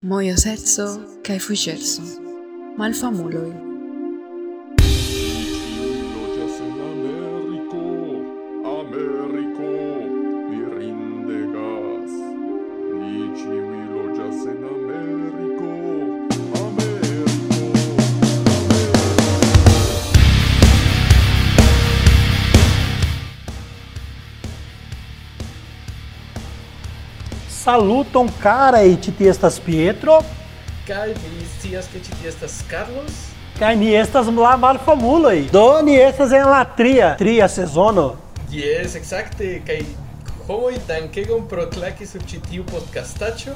Mojo sercu kaj fuŝercu, malfamulo. Saluton carai titi estas Pietro, Kai vi scias ke tie estas Carlos? kaj ni estas la malfamuloj. Do ni estas en la tria, tria sezono. Yes, exacte. Kai homoj dankegon pro klaki sur ĉi tiu podcastaĉo,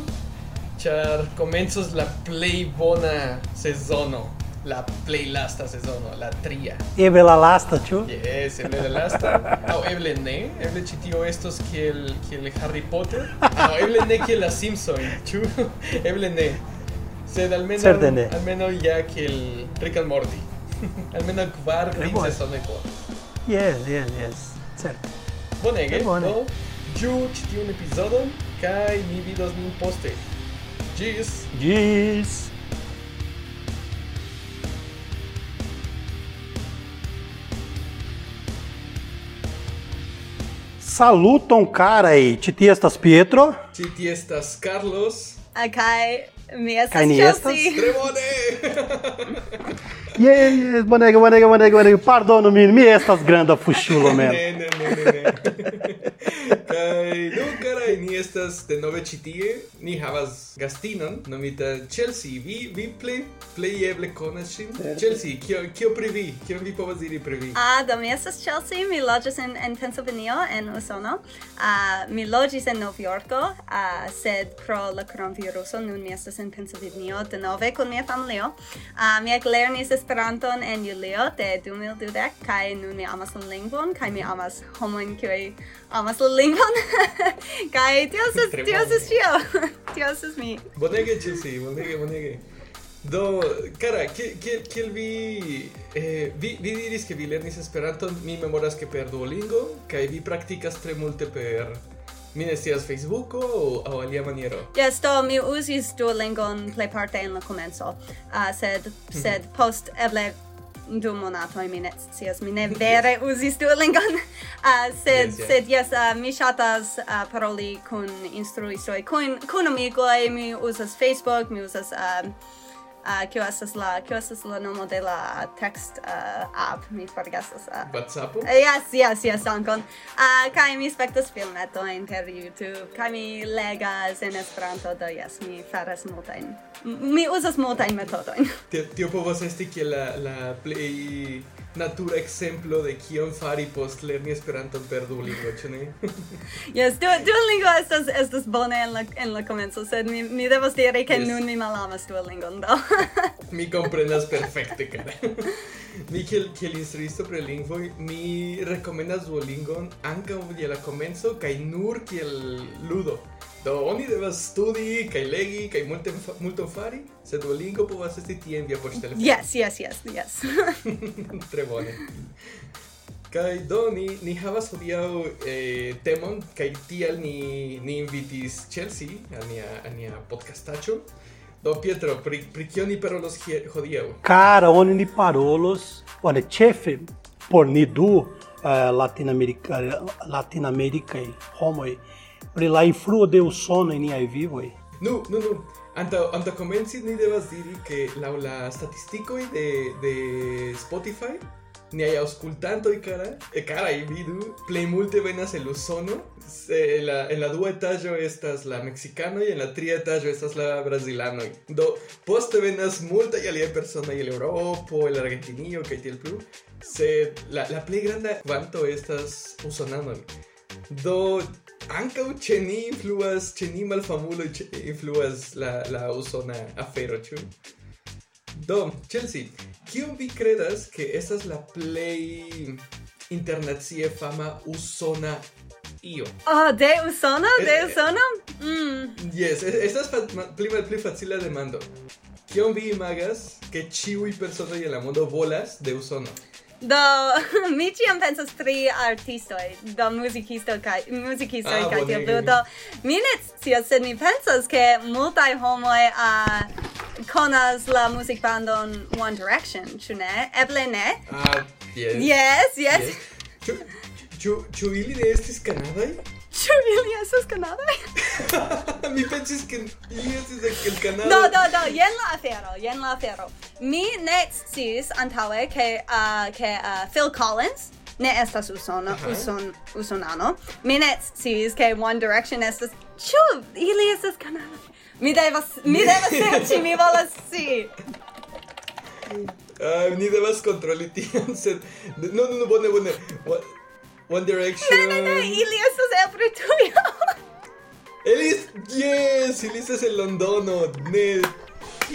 ĉar komencos la plej bona sezono, la playlasta se sono, la tria. Eble la lasta, ¿chu? Yes, eble la lasta. No, ah, eble ne, eble chitio estos que el, que el Harry Potter. No, eble ne que la Simpson, ¿chu? Eble ne. Sed almeno, Certane. almeno ya que el Rick and Morty. almeno kvar quince sono qua. Yes, yes, yes, certe. Bonege, ¿eh? Bone. do, giu chitio un episodon, kai mi vidos nin poste. Gis. Gis. Saluton carai, titi estas Pietro. Citi estas Carlos. Kai mi estas Chelsea. Tre bone! Yes, yes, bonega, bonega, bonega, bonega. Pardonu min, mi estas granda fuŝulo mem. ne, ne, ne, ne, ne. Kaj, do, karaj, ni estas denove ĉi tie. Ni havas gastinon nomita Chelsea. Vi vi plej plej eble konas ŝin. Chelsea, kio kio pri vi? Kion vi povas diri pri vi? Ah, do mi estas Chelsea. Mi loĝas en en Pennsylvanio en Usono. Ah, mi loĝis en Novjorko, ah, sed pro la koronaviruso nun mi estas en Pennsylvanio denove kun mia familio. Ah, mi eklernis Esperanton en Julio de 2012 kaj nun mi amas la lingvon kaj mi amas homojn kiuj amas la lingvon. Kaj tio estas tio estas ĉio. Tio estas mi. Bonege Chelsea bonege bonege. Do, cara, kiel, kiel, kiel vi, eh, vi, vi diris che vi lernis Esperanton, mi memoras ke per Duolingo, kai vi practicas tre multe per Mi ne scias Facebooko aŭ alia maniero. Yes, do mi uzis Duolingon plejparte en la komenco, uh, sed mhm. sed post eble du monatoj mi ne scias, mi ne vere uzis Duolingon. Uh, sed yes, yes. sed uh, mi ŝatas uh, paroli kun instruistoj, kun kun amikoj, mi uzas Facebook, mi uzas uh, uh, kio estas la kio estas la nomo de la text uh, app? Mi forgesas ah. uh, WhatsApp uh, eh, yes yes yes ankon. Uh, kai mi spektas filmetojn per YouTube kai mi legas en Esperanto do yes mi faras multajn mi uzas multajn metodojn. Tio, tio povas esti kiel la la plej natura ekzemplo de kion fari post lerni Esperanton per Duolingo, ĉu ne? yes, du, Duolingo estas estas bone en la en la komenco, sed mi mi devas diri ke yes. nun mi malamas Duolingon do. mi komprenas perfekte, kara. mi kiel kiel instruisto pri lingvoj, mi rekomendas Duolingon ankaŭ je la komenco kaj nur kiel ludo. Do oni devas studi kaj legi kaj multe multon fari, sed Duolingo povas esti tie en via poŝtelefono. Yes, yes, yes, yes. Tre bone. Kaj do ni ni havas hodiaŭ eh, temon kaj tial ni ni invitis Chelsea al nia al nia podcastaĉo. Do Pietro, pri, pri kio ni parolos hodiaŭ? Cara, oni ni parolos, bone, ĉefe por ni du Eh, uh, latinamericana latinamericaj homoj pri la influo de usono en niaj vivoj Nu, nu, nu. anta anta comenci ni devas diri che la, la statisticoi de, de Spotify niaj aŭskultantoj kara, e karaj vidu, plej multe venas el Usono, se en la, en la dua estas la mexikanoj, en la tria etaĝo estas la brazilanoj. Do, poste venas multaj aliaj personoj el Eŭropo, el Argentinio kaj tiel plu, sed la, la plej granda kvanto estas usonanoj. Do ankaŭ ĉe ni influas, ĉe ni malfamuloj ĉe- influas la, la usona afero, ĉu? Dom, Chelsea, ¿qué credas que esta es la play internet fama usona io? Oh, de usona? De eh, eh, usona? Mm. Yes, e, esta es pli, pli facile demando. Kion vi imagas que ciui personoi en la mondo bolas de usona? Do, mi ciam pensas tri artistoi, do musicisto kai musicisto ah, kai tio blu, do mi ne scias, sed mi pensas ke multai homoi uh, conas la music bandon One Direction, ĉu ne? Eble ne? Ah, yes. Yes, yes. yes. Ĉu, ĉu, ĉu ili ne estis kanadaj? Ĉu ili estas kanadaj? mi pensis ke ili estis el Kanado. Do, do, do, jen la afero, jen la afero. Mi ne sciis antaŭe ke uh, ke uh, Phil Collins ne estas usono, uh -huh. uson, usonano. Mi ne sciis ke One Direction estas Ĉu ili estas kanadaj? Mi devas, mi devas serĉi, mi volas scii. Uh, ni devas kontroli tion, sed... No, no, no, bone, bone. One Direction. No, no, no, Ilias, o sea, pero tuyo. Elis, yes, Elis es el londono, Ned.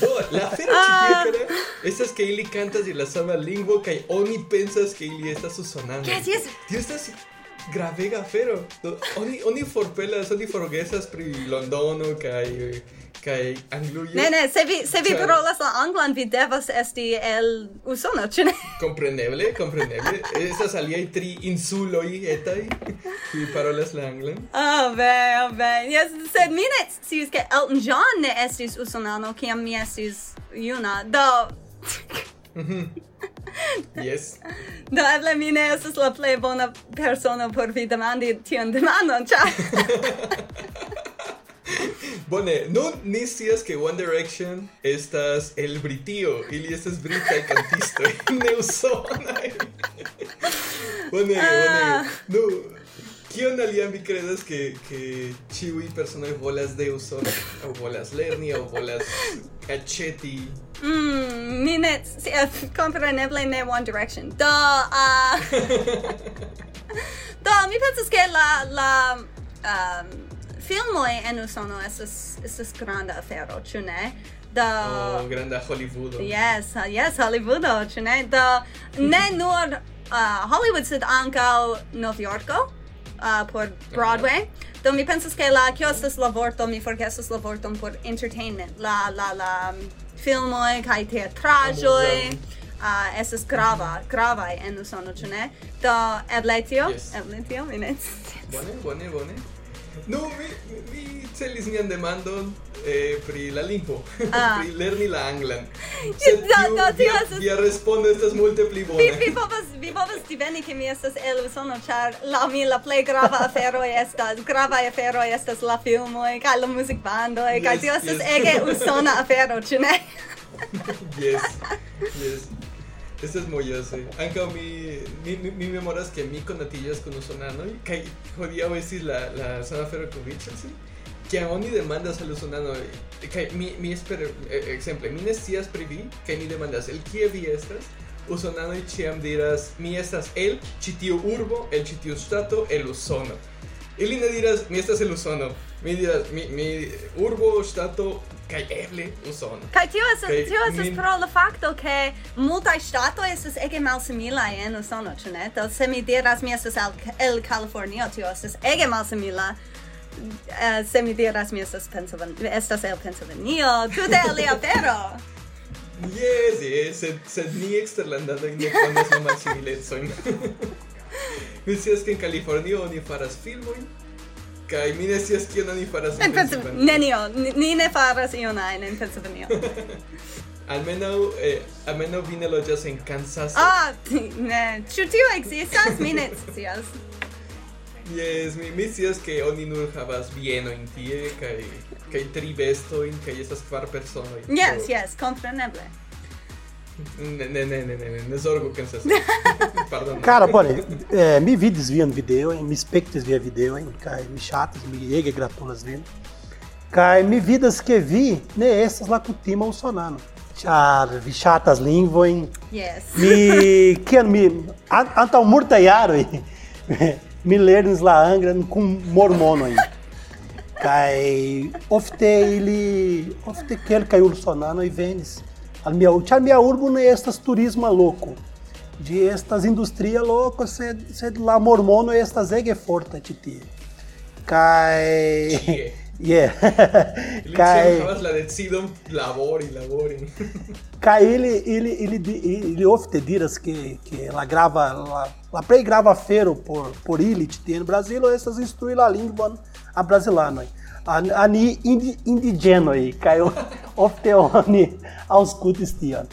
No, la fera ah. chiquita, esas que Ili cantas y las ama lingua que oni pensas que Ili está susonando. ¿Qué haces? Tío, estás gravega fero. Oni, oni forpelas, oni forguesas pri londono que eh, kai anglujo Ne ne, se vi se vi char... parolas la anglan vi devas esti el Usono, ĉu ne? Kompreneble, kompreneble. Estas aliaj tri insuloj etaj kiuj parolas la anglan. Oh, ve, oh, ve. Yes, sed mi ne sciis ke Elton John ne estis usonano kiam mi estis juna. Do mhm. Yes. Do eble mi ne estas la plej bona persono por vi demandi tion demandon, ĉar Bone, nun ni scias ke One Direction estas el Britio, ili estas britaj kantistoj, ne usonaj. Bone, Ah. bone. Nu, kion alian vi ke ke ĉiuj personoj volas de Usono aŭ volas lerni aŭ volas aĉeti? Mm, mi ne kompreneble ne One Direction. Do, uh, do, mi pensas ke la, la um, filmoj en Usono estas estas granda afero, ĉu ne? Da oh, granda Hollywoodo. Yes, uh, yes, Hollywoodo, ĉu ne? Da ne nur uh, Hollywood sed ankaŭ Novjorko uh, por Broadway. Do mi pensas ke la kio estas la vorto, mi forgesas la vorton por entertainment, la la la um, filmoj kaj teatraĵoj. Uh, estas grava, grava en Usono, ĉu ne? Do eble tio? Yes. Eble tio, mi ne. Bone, bone, bone. Nu, mi, mi, celis nian demandon eh, pri la lingvo, ah. pri lerni la anglan. Sed da, tio via, estas... via respondo estas multe pli bone. Vi, vi povas, vi povas diveni che mi estas el Usono, char la mi la plej grava afero estas, grava afero estas la filmoj, kaj la muzikbandoj, kaj yes, tio estas yes. ege Usona afero, ĉu ne? yes, yes. Esto es muy yo, sí. Mi, mi, mi, mi memoria es que mi con natillas con usonano y que jodía oasis la, la zona ferrocovicha, sí. Que aún ni demandas al usonano. Eh, mi, mi esper, eh, ejemplo, mi nestías priví, que ni demandas el kievi estas. Usonano y chiam dirás, mi estas el chitio urbo, el chitio stato, el usono. Ili ne diras mi estas el Usono. Mi diras mi mi urbo ŝtato kaj eble Usono. Kaj tio estas tio estas min... pro la fakto ke multaj ŝtatoj estas ege malsimilaj en Usono, ĉu ne? Do se mi diras mi estas el, el Kalifornio, tio estas ege malsimila uh, se mi diras mi estas Pennsylvania, estas el Pennsylvania, tute alia vero. Yes, yes, sed, sed ni eksterlandanoj ne konas la malsimilecojn. Mi scias ke en Kalifornio oni faras filmojn kaj mi ne scias kion oni faras en Pensilvanio. Nenion, ni ne faras ion ajn en Pensilvanio. Almenaŭ eh, almenaŭ vi ne loĝas en Kansas. Ah, ne, ĉu tio ekzistas? Mi ne scias. Yes, mi, mi scias ke oni nur havas bienojn tie kaj kaj tri bestojn kaj estas kvar personoj. Yes, so, yes, kompreneble. Ne, ne, ne, ne, ne, ne, zorgu Kansas. Pardon. Cara, bone, eh, mi vidis vian video, mi spektis via video, kaj mi ŝatis, mi ege gratulas vin. Kaj mi vidas ke vi ne estas la kutima usonano. Ĉar vi ŝatas lingvojn, Yes. mi kiam mi an, antaŭ multaj jaroj mi lernis la anglan kun mormonoj. Kaj ofte ili ofte kelkaj usonanoj venis al mia ĉar mia urbo ne estas turisma loko. Ĝi estas industria loko, sed sed la mormono estas ege forta ĉi tie. Kaj. Yeah. Havas la decidon labori, labori. Kai ele ele ele ele ofte diras que que la grava la la play grava fero por por ili te no Brasil essas instrui la língua a brasilano. ani indi, indigenoi, kai ofte oni auscultis tion.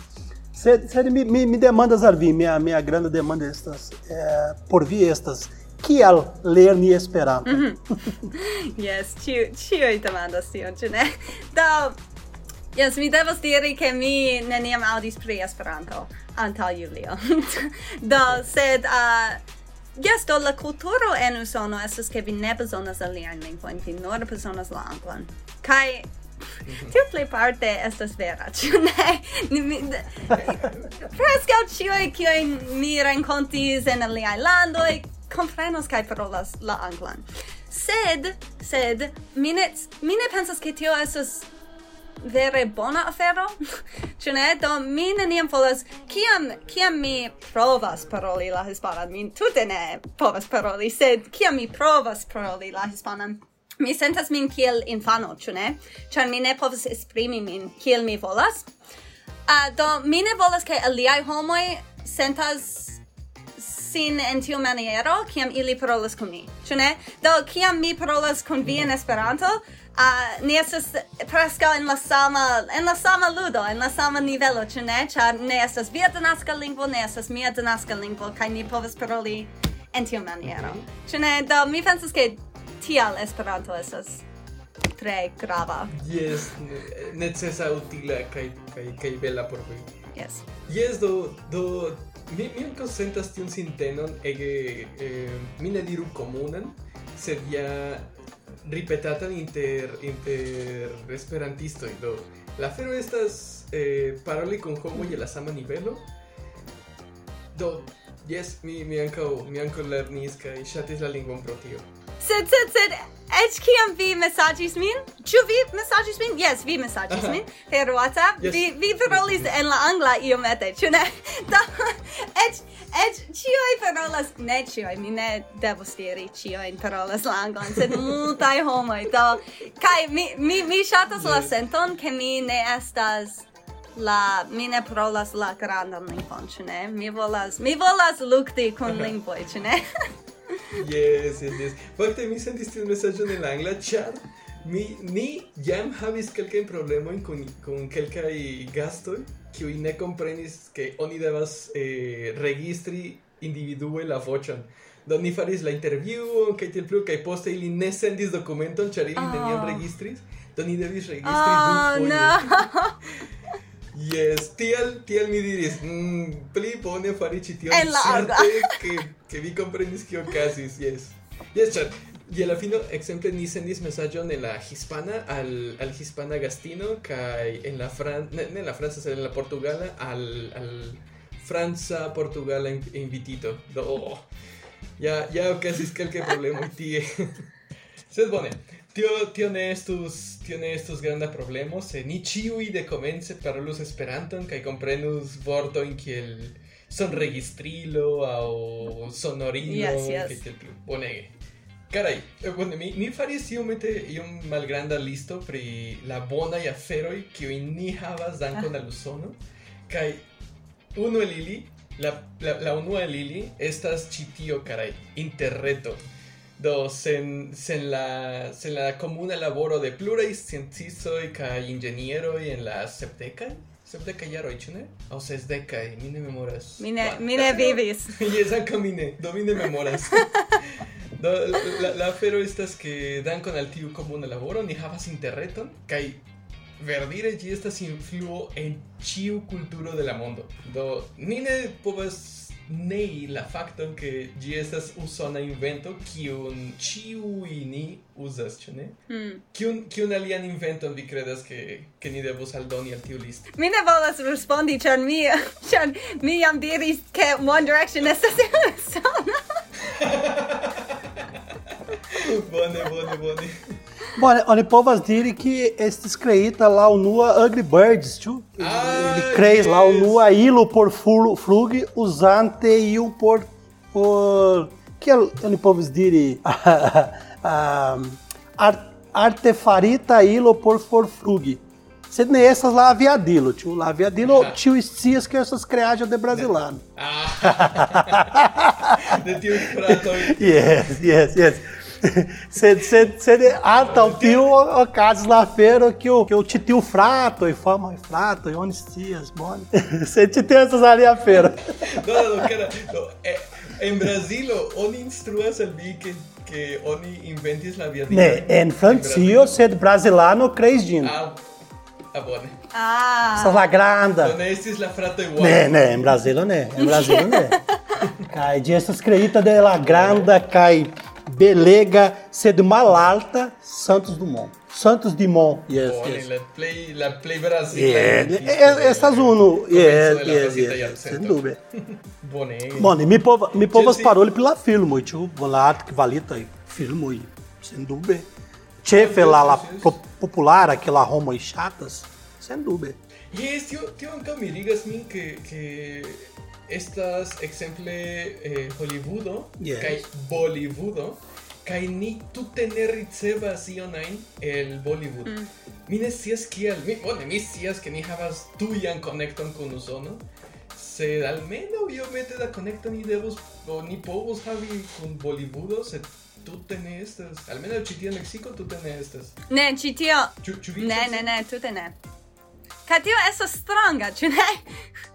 Sed, sed mi, mi, mi demandas al vi, mia, mia granda demanda estas, eh, por vi estas, kiel lerni Esperanto? Mm -hmm. yes, ciu, ciui demandas tion, ĉu ne? Do, Yes, mi devas diri che mi neniam audis pri Esperanto antaŭ Julio. Do, sed uh, Yes, do la culturo en usono estas ke vi ne bezonas aliajn lingvojn, vi nur bezonas la anglan. Kaj Tio plej parte estas vera, ĉu ne? Preskaŭ ĉiuj kiujn mi renkontis en aliaj landoj komprenos kaj parolas la anglan. Sed, sed, mi ne, mi ne pensas ke tio estas vere bona afero, ĉu ne? Do mi neniam volas, kiam, kiam mi provas paroli la hispanan, mi tute ne povas paroli, sed kiam mi provas paroli la hispanan, mi sentas min kiel infano, ĉu ne? Ĉar mi ne povas esprimi min kiel mi volas. Uh, do mi ne volas ke aliaj homoj sentas sin en tiu maniero kiam ili parolas kun mi, ĉu ne? Do kiam mi parolas kun vi en Esperanto, uh, ni estas preskaŭ en la sama en la sama ludo, en la sama nivelo, ĉu ne? Ĉar ne estas via denaska lingvo, ne estas mia denaska lingvo, kaj ni povas paroli en tiu maniero. Ĉu ne? Do mi pensas ke tial Esperanto estas tre grava. Yes, necesa utila kaj kaj kaj bela por vi. Yes. Yes, do do mi mi ankaŭ sentas tiun sintenon ege eh, mi ne diru komunan, sed ja ripetatan inter inter esperantisto do la fero estas eh, paroli kun homo je la sama nivelo do Yes, mi mi ankaŭ mi ankaŭ lernis kaj ŝatis la lingvon pro tio. Sed sed sed Eĉ kiam vi mesajis min? Ĉu vi mesajis min? Jes, vi mesajis min per WhatsApp. Yes. Vi vi parolis en la angla iomete, ĉu ne? Do eĉ Ec cioi parolas, ne cioi, mi ne devus diri cioi in parolas anglan, sed multai homoi, do, kai mi, mi, mi shatas la senton, ke mi ne estas la mi ne parolas la grandan lingvon, ĉu ne? Mi volas mi volas lukti kun lingvoj, ĉu ne? yes, yes, yes. Fakte mi sentis tiun mesaĝon en la angla, ĉar mi ni jam havis kelkajn problemojn kun kun kelkaj gastoj kiuj ne komprenis ke oni devas eh, registri individue la voĉon. Do ni faris la intervjuon kaj tiel plu kaj poste ili ne sendis dokumenton ĉar ili oh. neniam registris. Do ni devis registri oh. No. Yes, tiel, tiel mi diris, mm, pli bone fari ĉi tion, certe, que, que vi komprenis kio okazis, yes. Yes, chat. Je la fino, ekzemple, ni sendis mesaĝon en la hispana al, al hispana gastino kaj en la fran ne, ne en la franca, sed en la portugala al, al franca portugala in- invitito. Do, oh, ja, ja okazis kelkaj problemoj tie. Sed bone, tio, tio ne estus, tio ne estus granda problemo, se ni ĉiuj de komence parolus Esperanton kaj komprenus vortojn kiel sonregistrilo aŭ sonorilo Yes, yes. kaj tiel plu. Bonege. Carai, eh, bone, mi, mi faris iomete iom malgranda listo pri la bonaj aferoj kiujn ni havas dankon al Usono kaj unu el ili la, la, la unua el ili estas ĉi tio carai interreto. Do sen, sen, la, sen la comuna laboro de pluraj sciencistoj kaj inĝenieroj en la sepdekaj sepdekaj jaroj ĉu ne aŭ sesdekaj mi ne memoras Mi ne, mi ne vivis. Yes, ankaŭ mi ne, do mi ne memoras. Do, la, la afero estas que dankon al tiu komuna laboro ni havas interreton kaj verdire ĝi estas influo en ĉiu kulturo de la mondo. Do ni ne povas nei la facton che gi estas usona invento kiun ciui ni usas, ĉu ne? Mm. Kiun kiun alian inventon vi credas ke ke ni devus aldoni al tiu listo? Mi ne volas respondi ĉar mi ĉar mi jam diris ke One Direction estas usona. Bonnie, Bonnie, Bonnie. Bom, oni povas diri que esses creita lá o nua Ugly Birds, tio. Ah, Ele creis lá o nua ilo por flug usante e o por por que oni povas diri artefarita ilo por for flug. Se nem essas lá aviadilo, tio. Lá aviadilo, tio escias que é essas creadas de brasileiro. Ah. de tio prato. Yes, yes, yes. Você ata ah, tá, o tio o caso na feira que o, que o titio frato, e forma e frato, e honestias, bom. bone. Você te tem essas ali a feira. Não, não, cara. É, em Brasil, onde instruas a vi que que inventes a la via Ne, en Francio, sed brasilano creis Dino? Ah, ah bone. Ah. Essa la granda. Não estis la frato igual. Né, né, em Brasil, né. em Brasilo né? Cai, de essas creitas de la grande, cai belega sed malalta Santos Dumont. Santos Dumont, yes, Bone, yes. la play, la play Brasila. Yeah, eh, estas unu, yes, de la yes, yes, yes, sem dúvida. Bone. Bone, mi pova, mi povas Ĝi- paroli pri la filmo, ĉu volat kvalitaj filmoj, sem dúvida. Ĉefe la la Yes, yes. po- populara que la homoj ŝatas, sem dúvida. Yes, tio, tio ankaŭ mirigas min que, que estas exemple eh, Hollywoodo Yes. kaj Bollywoodo kaj ni tute ne ricevas ion ajn el Bollywood. Mi ne scias kial, mi, bone, mi scias que ni havas tujan konekton kun Usono, sed almenaŭ iomete da konekto ni devus o ni povus havi kun Bollywoodo, sed tute ne estas. Almenaŭ ĉi tie en Meksiko tute ne estas. Ne, ĉi tio. Ĉu vi Ne, ne, ne, tute ne. Ca tio estas stranga, ĉu ne?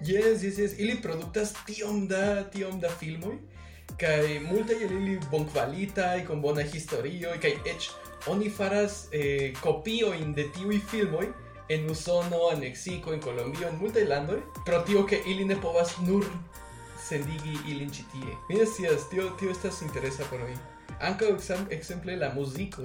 Yes, yes, yes. Ili produktas tiom da, tiom da filmoj kai multaj el ili bonkvalitaj, kun bona historio kaj eĉ oni faras eh, kopiojn de tiuj filmoj en Usono, en Mexico, en Colombio, en multaj landoj, pro tio ke ili ne povas nur sendigi ilin ĉi tie. Mi ne scias, tio tio estas interesa por mi. Ankaŭ ekzemple la muziko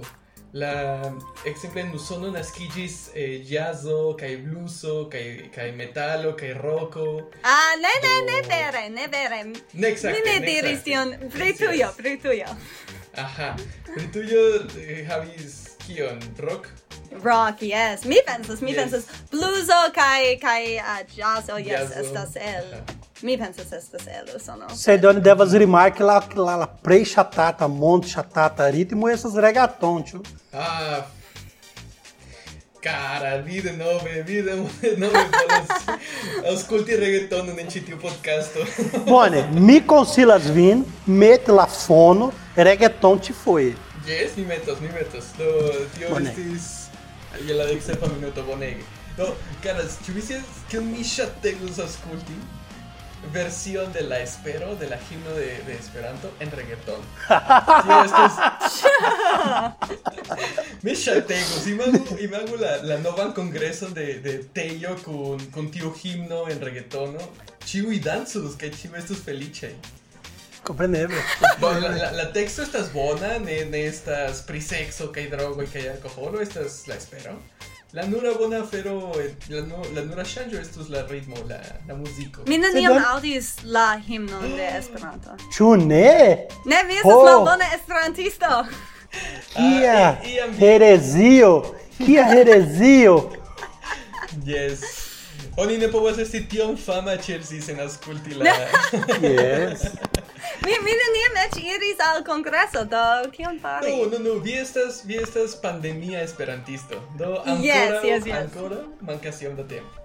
la exemple en Usono naskigis eh, jazzo, kai bluso, kai kai metalo, kai rocko. Ah, ne ne do... ne vere, ne vere. Ne exacte. Ne ne diris tion, pritujo, pritujo. Aha. Pritujo eh, havis kion, rock? Rock, yes. Mi pensas, mi yes. pensas bluso kai kai uh, ah, jazzo, yes, jazzo. estas el. Aha. Mi pensas estas el usono. Sed oni devas rimarki la, la, la plej ŝatata, mond ŝatata ritmo estas reggaeton, ĉu? Ah. Cara, vi de nove, vi de nove volas aŭskulti reggaetonon en ĉi tiu podcasto. Bone, mi konsilas vin meti la fono, reggaeton foje. Yes, mi metos, mi metos. Do, tio Bone. estis je la deksepa minuto bonege. Do, caras, ĉu vi scias kion mi ŝategus aŭskulti? versión de la espero, de la himno de, de Esperanto en reggaetón. Tío, esto es... me chateo, si me hago, y me hago la, la nova congreso de, de Tello con, con tío himno en reggaetón, ¿no? Chivo y danzos, que chivo esto es felice. Comprendeme. ¿eh? Bueno, la, la, la, texto estas bona, en, estas prisexo, que hay drogo y que hay alcohol, estas la espero. La nura bona afero, la, nu, la nura ŝanĝo estus la ritmo, la, la muziko. Mi neniam aŭdis la himnon de Esperanto. Ĉu ne? Ne, mi estas oh. malbona esperantisto. Kia uh, herezio! Kia herezio! yes. Oni ne povas esti tiom fama ĉe si sen aŭskulti la... yes. Mi mi neniam eĉ iris al kongreso, do kion fari? No, no, no, vi estas, vi estas pandemia esperantisto. Do, ancora, Yes, yes, yes. ancora mancas iom da tempo.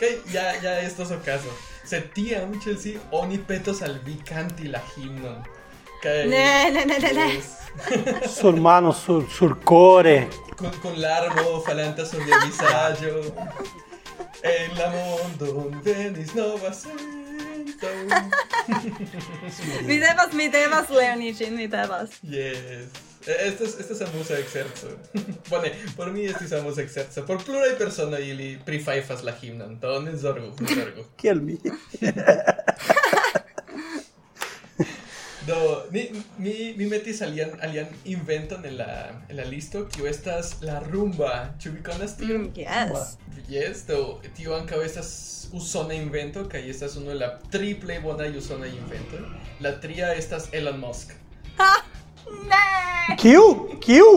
Kaj ja, ja estos okazo. Sed tiam, Chelsea, oni petos al vi kanti la himnon. Kaj... Ne, ne, ne, ne, ne. Yes. Sur mano, sur, sur core. Con, con larmo falanta sur via visaggio. En la mondo venis nova gusto. mi devas, mi devas, Leonicin, mi devas. Yes. Estas estas amusa exerco. Bone, por mi estis amusa exerco. Por pluraj personoj ili prifajfas la himnon, do ne zorgu, ne zorgu. Kiel mi? Do, mi, mi, mi metis alian, alian inventon en la, en la listo, kiu estas la rumba. Ĉu vi konas tion? Mm, yes. Rumba. Yes, do, tio ankaŭ estas usona invento, kaj estas unu el la tri plej bonaj usonaj inventoj. La tria estas Elon Musk. Ha! Ne! Kiu? Kiu?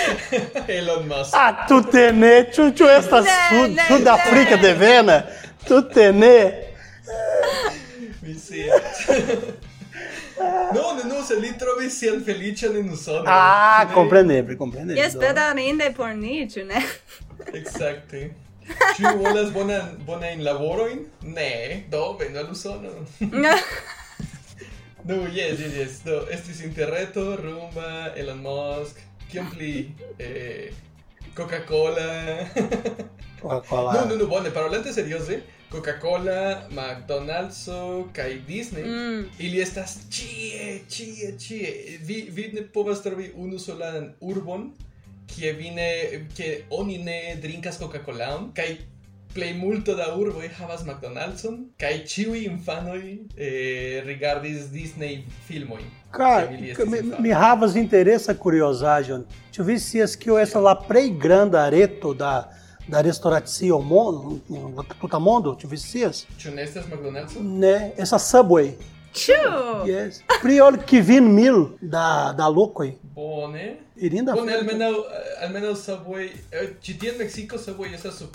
Elon Musk. Ah, tu tene, ĉu ĉu estas sud, sudafrika devena? Tu tene. Mi scias. Não, não, se ali troveciano felice ali no sono. Ah, compreendere, compreendere. E aspetta rende por nicho, né? Exato. Ci volas bonan bonan laboroin? Ne, do vendo al usono. No, yes, yes, yes. Do, estis interreto, rumba, Elon Musk, kion pli? Eh, Coca-Cola. Coca-Cola. No, no, no, bone, parolante serioze. Eh? Coca-Cola, McDonald's kaj Disney, Mm. ili estas ĉie, ĉie, ĉie. Vi, vi ne povas trovi unu solan urbon, kie vi ne, kie oni ne drinkas Coca-Colaon, kaj plej multo da urboj havas McDonald'son, kaj ĉiuj infanoj eh, rigardis Disney filmojn. Cara, infanoj. mi havas interesa curiosaĵon. Ĉu vi scias kio estas la plej granda reto da aristocracia humana, tuta mundo, tu vicias. Chunestas é McDonald's? Né, essa Subway. Tchau! Yes. Priol que vin mil da, da louco aí. Bom, né? Irinda bueno, al menos, al menos Subway, eu ci em Mexico Subway essa su,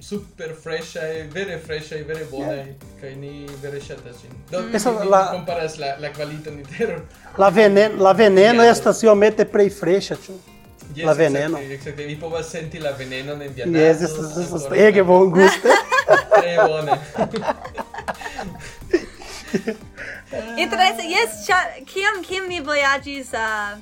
super fresca eh, very vere fresca e eh, very boa yeah. Eh, que ni very chata assim. Não, mm-hmm. essa ni, la comparas la la qualità intero. La veneno, la veneno yeah. esta se omete prei fresca, tio. Yes, la veneno. Exacte, exacte. Vi povas senti la veneno en via naso. Yes, estas estas ege bon guste. Tre bone. Interesse, yes, ĉar kiam kiam mi vojaĝis uh,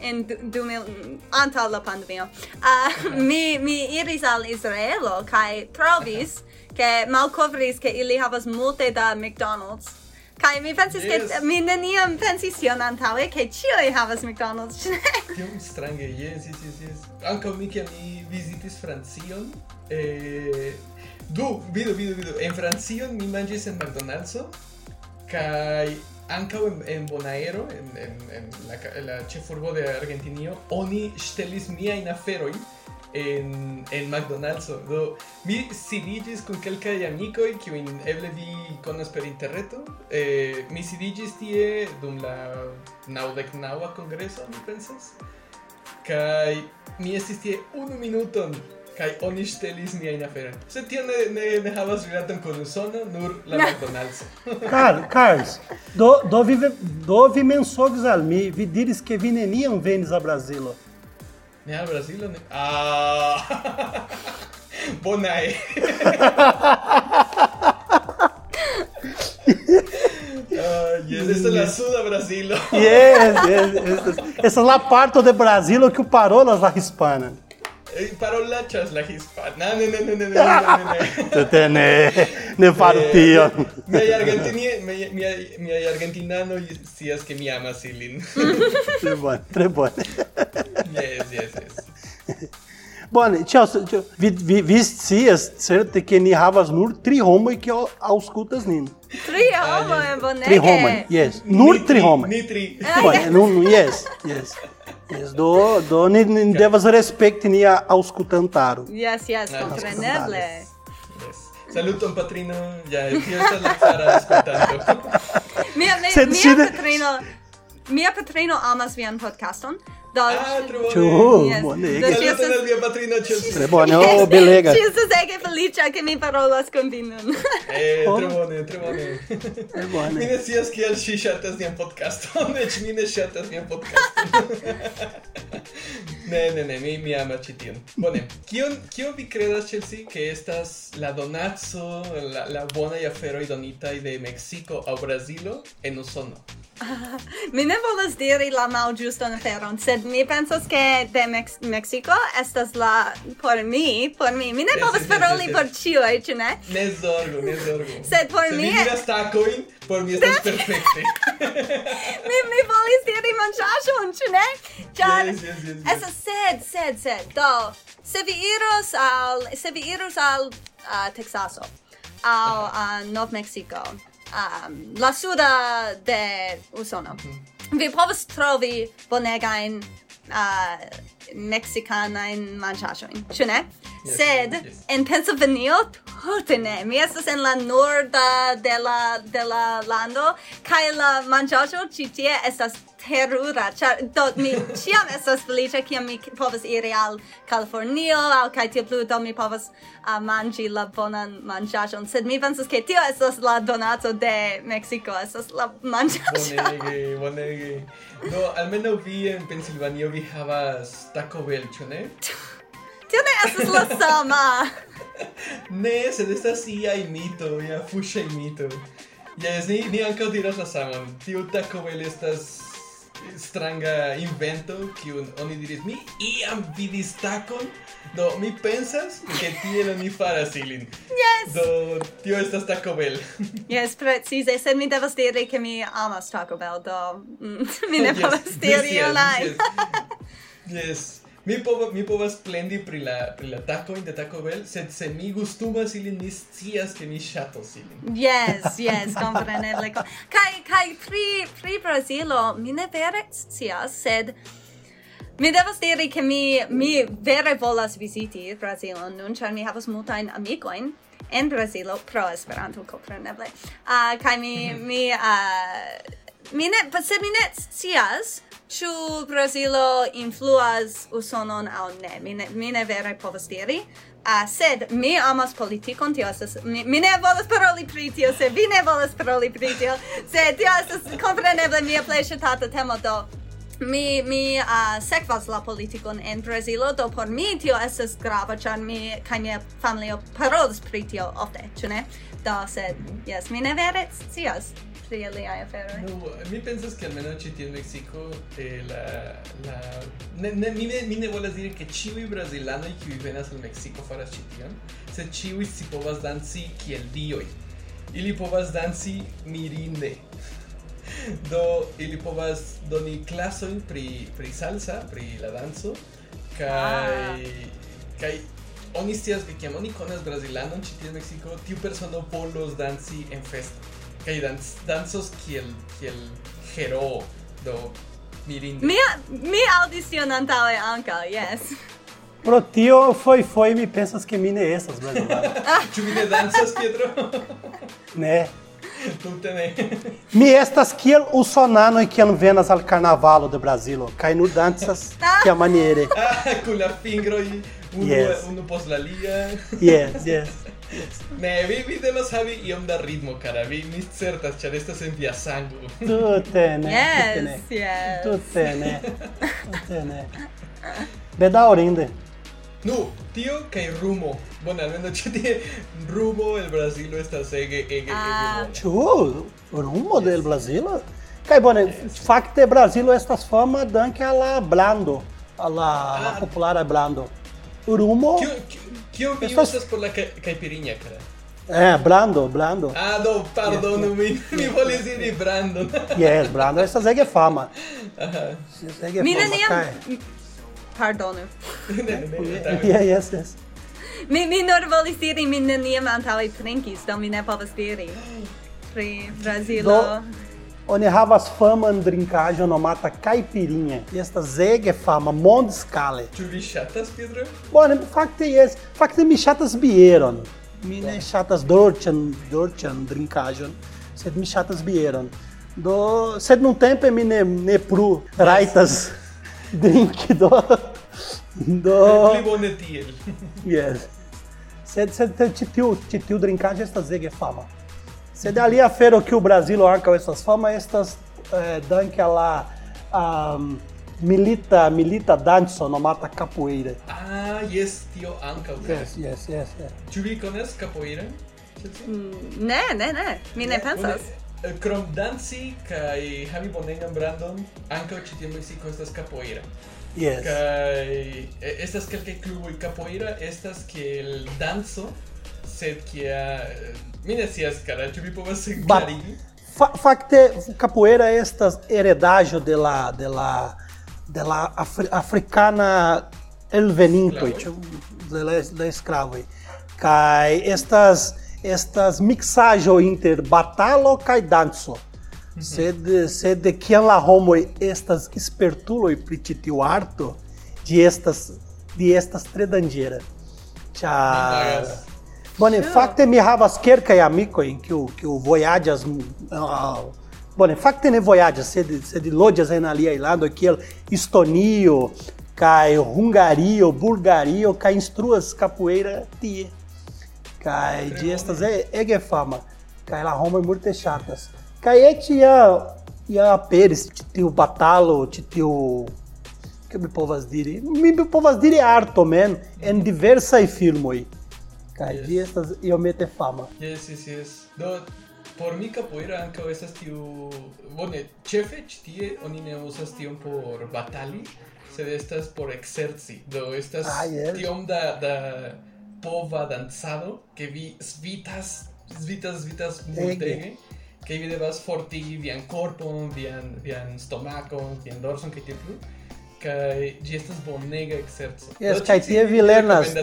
en du mil antaŭ la pandemio, uh, mi mi iris al Israelo kaj trovis ke malkovris ke ili havas multe da McDonald's Kai mi pensis yes. ke mi neniam pensis tion antaŭe ke ĉiuj havas McDonald's, ĉu ne? Tiom strange, yes, yes, yes, yes. Ankaŭ mi ke mi vizitis Francion, eh, du, vidu, vidu, vidu, en Francion mi manĝis en McDonald'so, kaj ankaŭ en, en Bonaero, en, en, en la, en la ĉefurbo de Argentinio, oni ŝtelis miajn aferojn, en, en McDonald'so. Do, mi sidiĝis kun kelkaj amikoj, kiujn eble vi konas per interreto. Eh, mi sidiĝis tie dum la naŭdeknaŭa kongreso, mi pensas. Kaj mi estis tie unu minuton kaj oni ŝtelis miajn aferojn. Sed tio ne, ne, ne havas rilaton kun Usono, nur la McDonald'so. Cara, Carlos, do, do, vi, do vi mensogis al mi, vi diris que vi neniam venis a Brasilo. Nem era Brasília? Nem... Ah! Bonai! Uh, yes, esta es Brasil. Yes, yes, esta, esta es parte de Brasil que parou na Hispana. Parolachas la hispana. No, no, no, no, no, no, ne, ne partio. Mi argentini, mi, mi, mi argentinano sias que mi amas ilin. Tre bone, tre bone. Yes, yes, yes. Bone, tchau, tchau. Vi, vi, vi scias, certe, que ni havas nur tri homoj que aŭskultas nin. Tri homoj bonege. Tri homoj, yes. Nur tri homoj. Ni tri. Bone, nun, yes, yes. Yes, do, do ni, ni devas respekti nia aŭskultantaro. Yes, yes, ah, kompreneble. Yes. Saluton patrino, ja tio estas la cara ascoltando. mia mia, mia patrino. Mia patrino amas vian podcaston. Da, ču, yes. bonega. Belega. Če mi parola podcast. Podcast. mi, mi ama Mi ne volas diri la malgiustan aferon, sed mi pensas ke de Mex Mexico estas la por mi, por mi. Mi ne yes, povas yes, paroli yes, por ĉiu, ĉu ne? Ne zorgu, ne zorgu. Sed por Se mi Se mi vidas por mi estas perfekte. mi mi volis diri manĝaĵon, ĉu ne? Ĉar estas sed, sed, sed. Do, se vi iros al se vi iros al uh, Texaso, al uh, Nov Mexico um, la suda de Usono. Mm -hmm. Vi povas trovi bonegajn uh, mexicanain mangiajoin, ĉu ne? Yes. Sed yes. en pennsylvania tute ne. Mi estas en la norda de la de la lando kaj la manĝaĵo ĉi tie estas terura. Ĉar do mi ĉiam estas feliĉa kiam mi povas iri al Kalifornio aŭ kaj tie plu do mi povas uh, manĝi la bonan manĝaĵon. Sed mi pensas ke tio estas la donaco de Meksiko, estas la manĝaĵo. Bonege, bonege. Do almeno vi en Pensilvanio vi havas Taco Bell, ĉu ne? Tio ne estas la sama. ne, sed estas ia imito, ia fuŝa imito. Jes, ni, ni ankaŭ diras la saman. Tiu Taco Bell estas stranga invento kiun oni diris mi iam vidis takon do mi pensas ke tiel oni faras ilin yes. do tio estas Taco Bell yes precise sed mi devas diri ke mi amas Taco Bell do mm, mi ne yes, povas diri yes, yes, yes. Yes. Mi povas mi povas plendi pri la pri la taco de Taco Bell, sed se mi gustumas ilin mi scias ke mi ŝatos ilin. Yes, yes, kompreneble. kaj kaj pri pri Brazilo mi ne vere scias, sed Mi devas diri che mi, mi vere volas visiti Brazilon nun, ĉar mi havas multajn amikojn en Brazilo pro Esperanto, compreneble. Uh, ah, kai mi, mi, uh, mi ne, sed mi ne scias, ĉu Brazilo influas Usonon aŭ ne. Mi ne, mi ne vere povas diri. Uh, sed mi amas politikon, tio estas... Mi, mi ne volas paroli pri tio, se vi ne volas paroli pri tio, se tio estas kompreneble mia plej ŝatata temo, do mi mi uh, sekvas la politikon en Brazilo do por mi tio estas grava ĉar mi kaj mia familio parolas pri tio ofte ĉu ne do sed jes mi ne vere scias sería IFR. ¿eh? No, a mí piensas que al menos aquí en México eh, la, la... Ne, ne, mine, mine vuelas dire que chiwi brasilano y que viven al México fuera chitión. Se chiwi si povas danzi que el dioi. Y li povas danzi mirinde. Do, ili povas doni klasojn pri, pri salsa, pri la danzo, kaj, ah. kaj oni que kiam oni konas brazilanon ĉi tie en Meksiko, tiu persono povos danci en festo. kaj dans dancos kiel kiel hero do mirinde. Mi mi aŭdis tion antaŭe ankaŭ, yes. Pro tio foi foi mi pensas que mi ne estas brasileiro. Ĉu vi ne dancas Pietro? né? Tute ne. mi estas kiel usonanoj kiam venas al carnavalo de Brazilo kaj nu dancas ah. kiamaniere. ah, kun la fingroj unu yes. unu post la alia. yes, yes. Ne, vi, vi devas havi iom da ritmo, cara. Vi, mi certas, ĉar estas en via sango. Tute ne, yes, tute ne. Yes. Tute ne. Tute ne. Bedaŭrinde. Nu, tio kaj rumo. Bona, almeno ĉi tie rumo el Brazilo estas ege ege ah. ege. Ĉu rumo yes. del Brazilo? Kaj bone, yes. fakte Brazilo estas fama danke al la blando, al la ah. populara blando. Rumo. Kiu, kiu, Kio vi estas... usas por la caipirinha, cara? É, eh, Brando, Brando. Ah, do, pardon, yes, mi, yes. mi volis diri Brando. yes, Brando, estas ege fama. Uh -huh. ege mi neniam... Pardonu. yeah, yes, yes. Mi, mi nur volis diri, mi neniam antaŭe trinkis, do mi ne povas diri. Pri Brazilo. Do... Oni havas faman drinkaĵo nomata caipirinha. E estas ege fama, mondskale. Ĉu vi ŝatas, Pedro? Bone, fakte jes, fakte mi ŝatas bieron. Mi ne ŝatas dolĉan, dolĉan drinkaĵon, sed mi ŝatas bieron. Do, sed nuntempe mi ne, ne plu rajtas drinki, do... Do... Pli bone tiel. Yes. Sed, sed, tiu, tiu drinkaĵo estas ege fama. Sed alia afero que o Brasil anca essas fama estas eh, danke alla um, milita milita danzo nomata capoeira. Ah, yes, tio anca. Yes, yes, yes, yes. Ĉu vi konas capoeira? Mm, ne, ne, ne. Mi ne pensas. Bone, eh, krom danci kaj havi bonegan brandon, ankaŭ ĉi tie Meksiko estas capoeira. Yes. Kai eh, estas kelkaj kluboj capoeira estas kiel danco, sed kia mi ne scias kara, ĉu vi povas Ba- klarigi? Fa fakte capoeira estas heredaĵo de la de la de la afri, africana elvenintoj, ĉu de la, de la sklavoj. Kaj estas estas miksaĵo inter batalo kaj danco. Sed sed kiam la homoj estas spertuloj pri ĉi tiu arto, de estas de estas tre danĝera. Ĉar Imagas. Bone, fakte mi havas kelkaj amikoj kiu kiu vojaĝas uh, Bone, fakte ne vojaĝas, sed sed loĝas en aliaj landoj kiel Estonio kaj Hungario, Bulgario kaj instruas capoeira tie. Kaj ĝi estas ege fama. Kaj la homoj multe ŝatas. Kaj eĉ ja ja aperis ĉi tiu batalo, tiu que mi povas diri? Mi povas diri arto, men, en diversaj filmoj. Kaj yes. ĝi estas iomete fama. Yes, yes, yes. Do por mi capoeira ankaŭ estas tiu bone ĉefe ĉi tie oni ne uzas tion por batali sed estas por exerci do estas ah, yes. tiom da da pova dancado que vi svitas svitas svitas multege que vi devas fortigi vian korpon vian vian stomakon vian dorson kaj tiel plu kaj ĝi estas bonega ekzerco yes, kaj tie vi lernas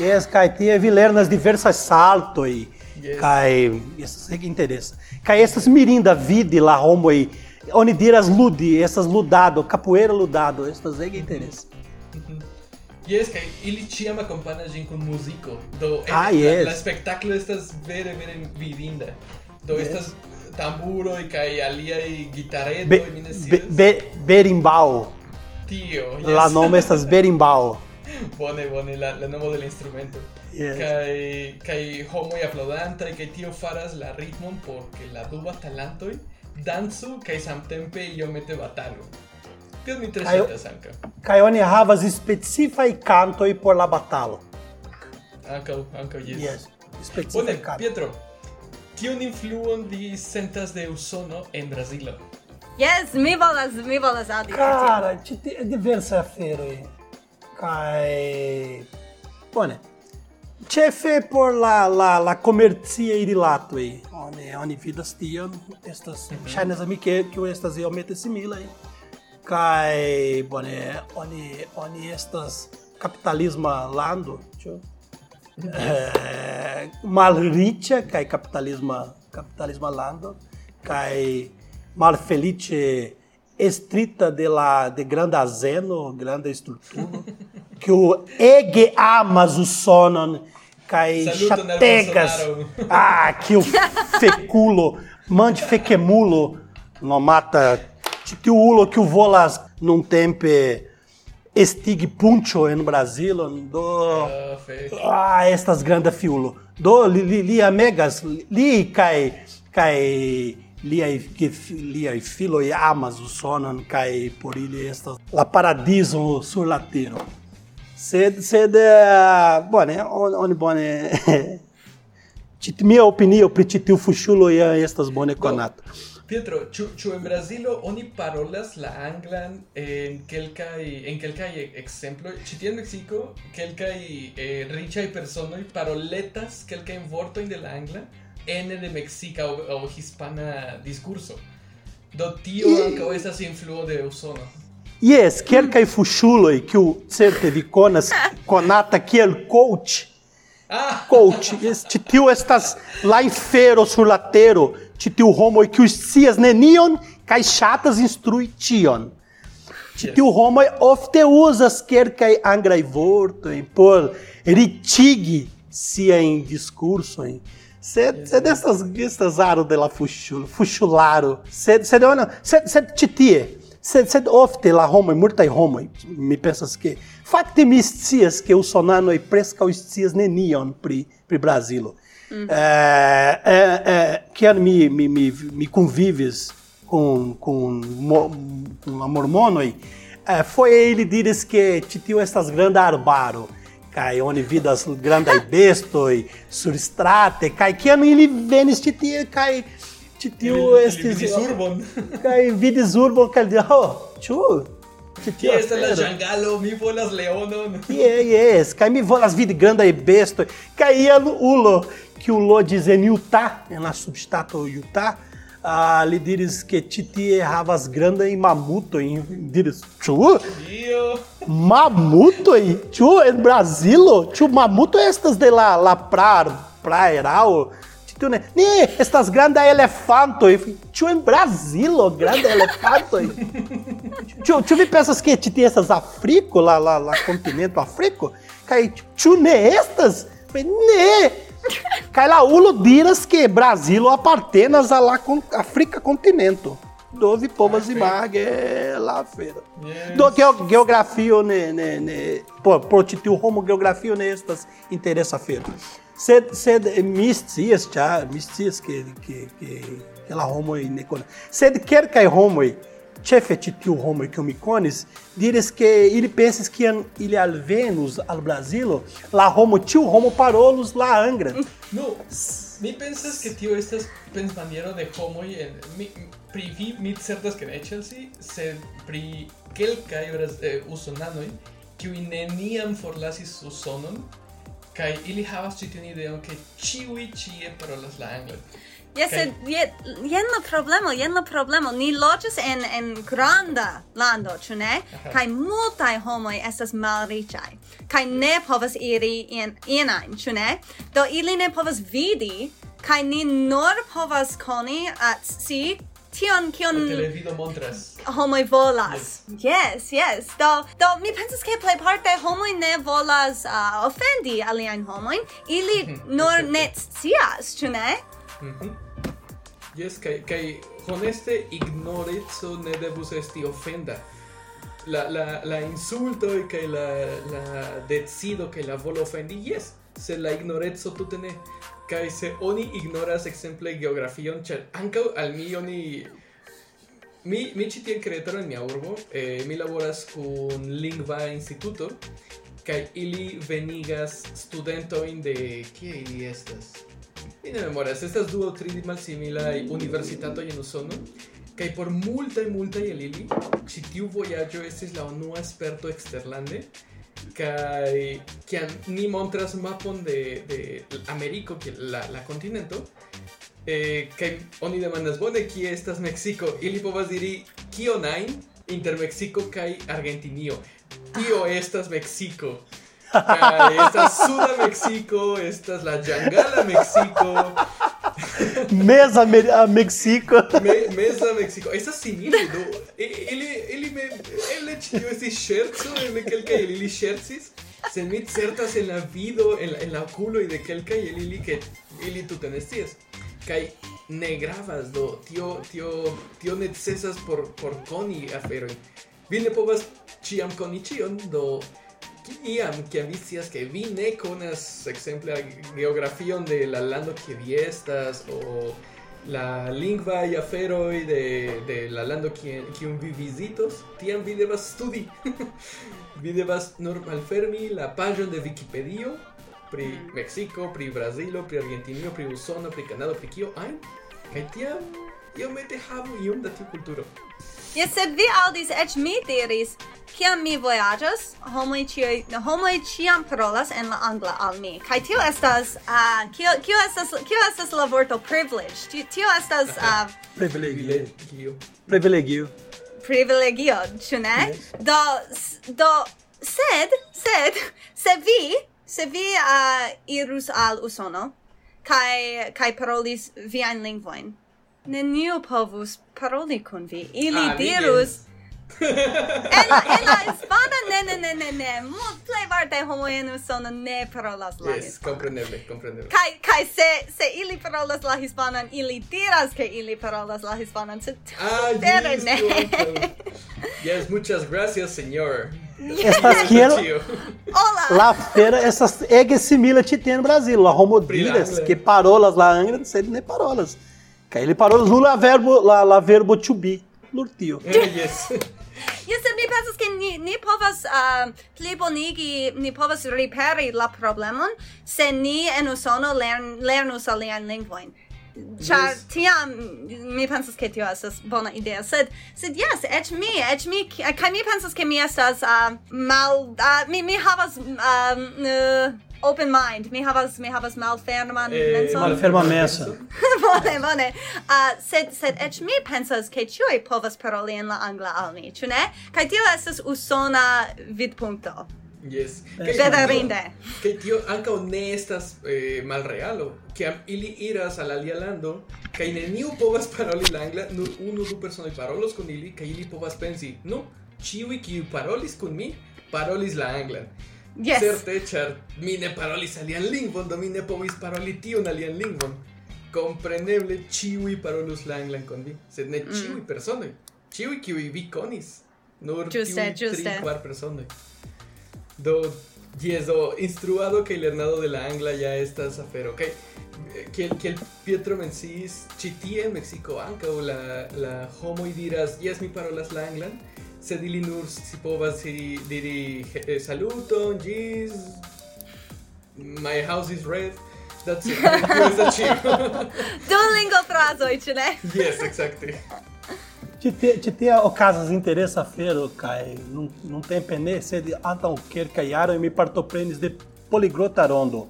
yes, kai te vilernas diversas salto e yes. isso é que interessa. Kai essas mirinda vide la homo aí, onde diras ludi, essas ludado, capoeira ludado, essas é que interessa. Uhum. Yes, kai ili tiama companas gin kun muziko. Do eh, ah, yes. la, la spektaklo estas vere vere vidinda. Do yes. estas tamburo e kai alia e e minesias. Be, be, berimbau. Tio, yes. La nome estas berimbau. bone, bone, la, la nomo de la instrumento. Yes. Kai, kai homo y aplaudanta, kai tio faras la ritmon porque la duba talantoi danzu, kai samtempe io mete batalo. Tio mi tre citas anca. Kai oni havas canto cantoi por la batalo. Anca, anca, yes. Yes, specifai bone, canto. Pietro, kion influon vi sentas de Usono en Brasilo? Yes, mi volas, mi volas adi. Cara, ci diversa afero. Kai bone. Ĉefe por la la la komercia rilatoj. Oni oni vidas tion estas mhm. ŝajnas mm -hmm. amike kiu estas iomete similaj. Kaj bone oni oni estas kapitalisma lando, ĉu? Mm -hmm. eh, malriĉa kaj kapitalisma kapitalisma lando kaj malfeliĉe estrita de la de granda estruturo, que o ege amas o sonon al chategas. Ah, que o feculo, mande fequemulo, no mata tiu ulo que o volas num tempe estig puncho en Brasilo, do Ah, ah, estas granda fiulo. Do li, li, li amegas, li kai kai liai que liai filoi amas o sonan kai por ili estas la paradiso sur la tero. Sed sed eh, bone on on bone mia opinio pri ĉi tiu fuŝulo ja estas bone konata. Pietro, ĉu ĉu en Brazilo oni parolas la anglan en kelkaj en kelkaj ekzemploj, ĉi tie en Meksiko kelkaj eh, riĉaj personoj paroletas kelkajn vortojn de la angla, N de mexica o, o hispana discurso. Do tio e... a cabeça influo de usono. Yes, quer que fuxuloi que o certe de conas conata que el coach. Ah. Coach, este tio estas laifero surlatero, ti tio homo que os cias nenion kai chatas instrui tion. Ti tio homo ofte usas quer angra e vorto por ritigue sia em discurso em você é dessas guistas aro de la fuchul, fuchularo. Você deu não. É, Você é titie. Você é ofte la Roma, murta e Roma, me pensas que. Facte mis cias que o sonano e presca os cias nenion pri, pri Brasil. Uhum. É, é, é, que me, me, me, me convives com, com, com a mormonoi, é, foi ele dizer que te tio estas grandes arbaro kaj oni vidas grandaj bestoj surstrate kaj kiam ili venis ĉi tie kaj ĉi tiu estis vidis urbon. kaj vidis urbon kaj di ho ĉu Kie estas la afero?" ĝangalo? Mi volas leonon. Yeah, yes, kaj mi volas vidi grandaj bestoj. Kaj iel ulo, kiu loĝis en Utah, en la subŝtato Utah, ah, lhe diris que titi erravas grande em mamuto em diris chu mamuto em Tchu, em Brasil? Tchu, mamuto é estas de lá lá pra pra praerao titio né? Ne estas grande elefanto chu em é Brasil grande elefanto hein? Tchu, tchu, vi pensas que titi essas africo lá lá lá continente africo Caí, tchu, né, estas? Né, Cailaulo diras que Brasil apartenas a la con, África Continente dove povas e margue é lá feira. Do ge geografio né, né, né, ne ne ne por protitiu homo geografia nestas interessa feira. se se mistias, ja, mistias que que que ela homo e necona. Sed quer kai é homo e cefe citiu homoi que mi conis, diris que ili pensis que ili al Venus, al Brasilo, la homo tiu homo parolos, la Angra. No, mi pensas que tio estas pensmaniero de Homo, en... Mi, pri vi mi certas que ne Chelsea, sed pri quelcae horas eh, usonanoi, kiui neniam forlasis usonon, kai ili havas ĉi tiun ideon ke ĉiuj ĉie parolas la anglan. Yes, okay. yet jen la problemo, jen la problemo. Ni loĝas en en granda lando, ĉu ne? Uh -huh. Kaj multaj homoj estas malriĉaj kaj ne povas iri en en ajn, ĉu ne? Do ili ne povas vidi kaj ni nur povas koni at si tion kion televido montras homoj volas yes. yes yes do do mi pensas ke plej parte homoj ne volas uh, ofendi aliajn homojn ili nur ne scias ĉu ne Mhm. Yes, kai kai honeste ignoreco ne devus esti ofenda. La la la insulto kaj la la decido kaj la volo ofendi, yes, se la ignoreco tute ne. Kai se oni ignoras exemple geografion, ĉar ankaŭ al mi oni mi mi ĉi tie kretaro en mia urbo, eh, mi laboras kun lingva instituto kaj ili venigas studentojn de kie ili estas? Mi ne memoras, estas du aŭ tri malsimilaj universitatoj en Usono, kaj por multaj multaj el ili, ĉi tiu vojaĝo estis la unua sperto eksterlande, kaj kiam ni montras mapon de, de Ameriko, la, la kontinento, eh, kaj oni demandas bone kie estas Meksiko, ili povas diri kio najn inter Meksiko kaj Argentinio. Tio estas Meksiko. Estas Suda Mexico, estas la Jangala Mexico. Mesa me Mexico. Me, mesa Mexico. Estas simido. Ele ele me ele tio esse scherzo en aquel que ele scherzis. Se mit certas en la vido, en la, en la culo y de aquel que el ili que ili tu tenesties. Kai ne gravas do tio tio tio necesas por por coni afero. Vi ne povas ciam koni cion do Iam, kiam vi scias ke vi ne konas ekzemple la geografion de la lando kie vi estas o la lingvaj aferoj de, de la lando kiun vi vizitos, tiam vi devas studi. vi devas nur malfermi la paĝon de Wikipedio pri Meksiko, pri Brazilo, pri Argentinio, pri Usono, pri Kanado, pri kio ajn, kaj tiam iomete havu iom da tiu kulturo. Yes, sed vi audis et mi diris, kiam mi vojaĝas, homoj ĉiuj, homoj ĉiam parolas en la angla al mi. Kaj tio estas, uh, kio kio estas kio estas la vorto privilege. Tio estas uh, privilegio. Privilegio. Privilegio, ĉu ne? Yes. Do do sed sed se vi se vi uh, irus al Usono kaj kaj parolis viajn lingvojn nenhum povo parole com vi. Ele ah, dirus. Ela espada ne ne ne ne ne. Multlevar de homoeno sono ne pro las la. Yes, compreneble, compreneble. Kai kai se se ili parolas la hispanan, ili diras que ili parolas la hispanan. Se ah, yes, ne. yes, muchas gracias, señor. Yes. Estas quiero. Olá. La feira essas é que simila te tem no Brasil, la homodilhas que parolas la angra, não sei nem parolas. Kai ele parou la verbo la la verbo to be. Lurtio. Yes. Yes, mi pensas ke ni ni povas uh, plibonigi, ni povas riperi la problemon se ni en Usono lern, lernus alian lingvoin. Char yes. tiam mi pensas ke tio estas bona ideo, sed sed yes, eĉ mi, eĉ mi kaj mi pensas ke mi estas uh, mal uh, mi mi havas um, uh, open mind. Mi havas mi havas malferman eh, menson. Malferma menso. bone, bone. Uh, sed sed eĉ mi pensas ke ĉiuj povas paroli en la angla al mi, ĉu ne? Kaj tio estas usona vidpunkto. Yes. Bedarinde. Que tio ankaŭ ne estas eh, malrealo. Kiam ili iras al alia lando kaj neniu povas paroli la angla, nur unu du personoj parolos kun ili kaj ili povas pensi, "Nu, ĉiuj kiu parolis kun mi parolis la anglan." Yes. Certe, ĉar mi ne parolis alian lingvon, do mi ne povis paroli tiun alian lingvon. Compreneble, ĉiuj parolus la anglan kun vi, sed ne ĉiuj personoj. Ĉiuj kiuj vi konis. Nur Ĝuste, tiuj tri, kvar personoj. Do, yes, do, instruado que lernado de la angla ya estas afero, ok? Kiel, kiel Pietro mencis, ĉi tie en Mexico ankaŭ la, la homoj diras, yes, mi parolas la anglan, sed ili nur si povas diri eh, saluton, gis, my house is red, that's it, that's it. Duolingo frazoj, ĉu ne? Yes, exacte. Ci te, ci te ocazas interesa fero kai nun nun tempe ne sed antaŭ kelkaj jaroj mi partoprenis de poliglota rondo.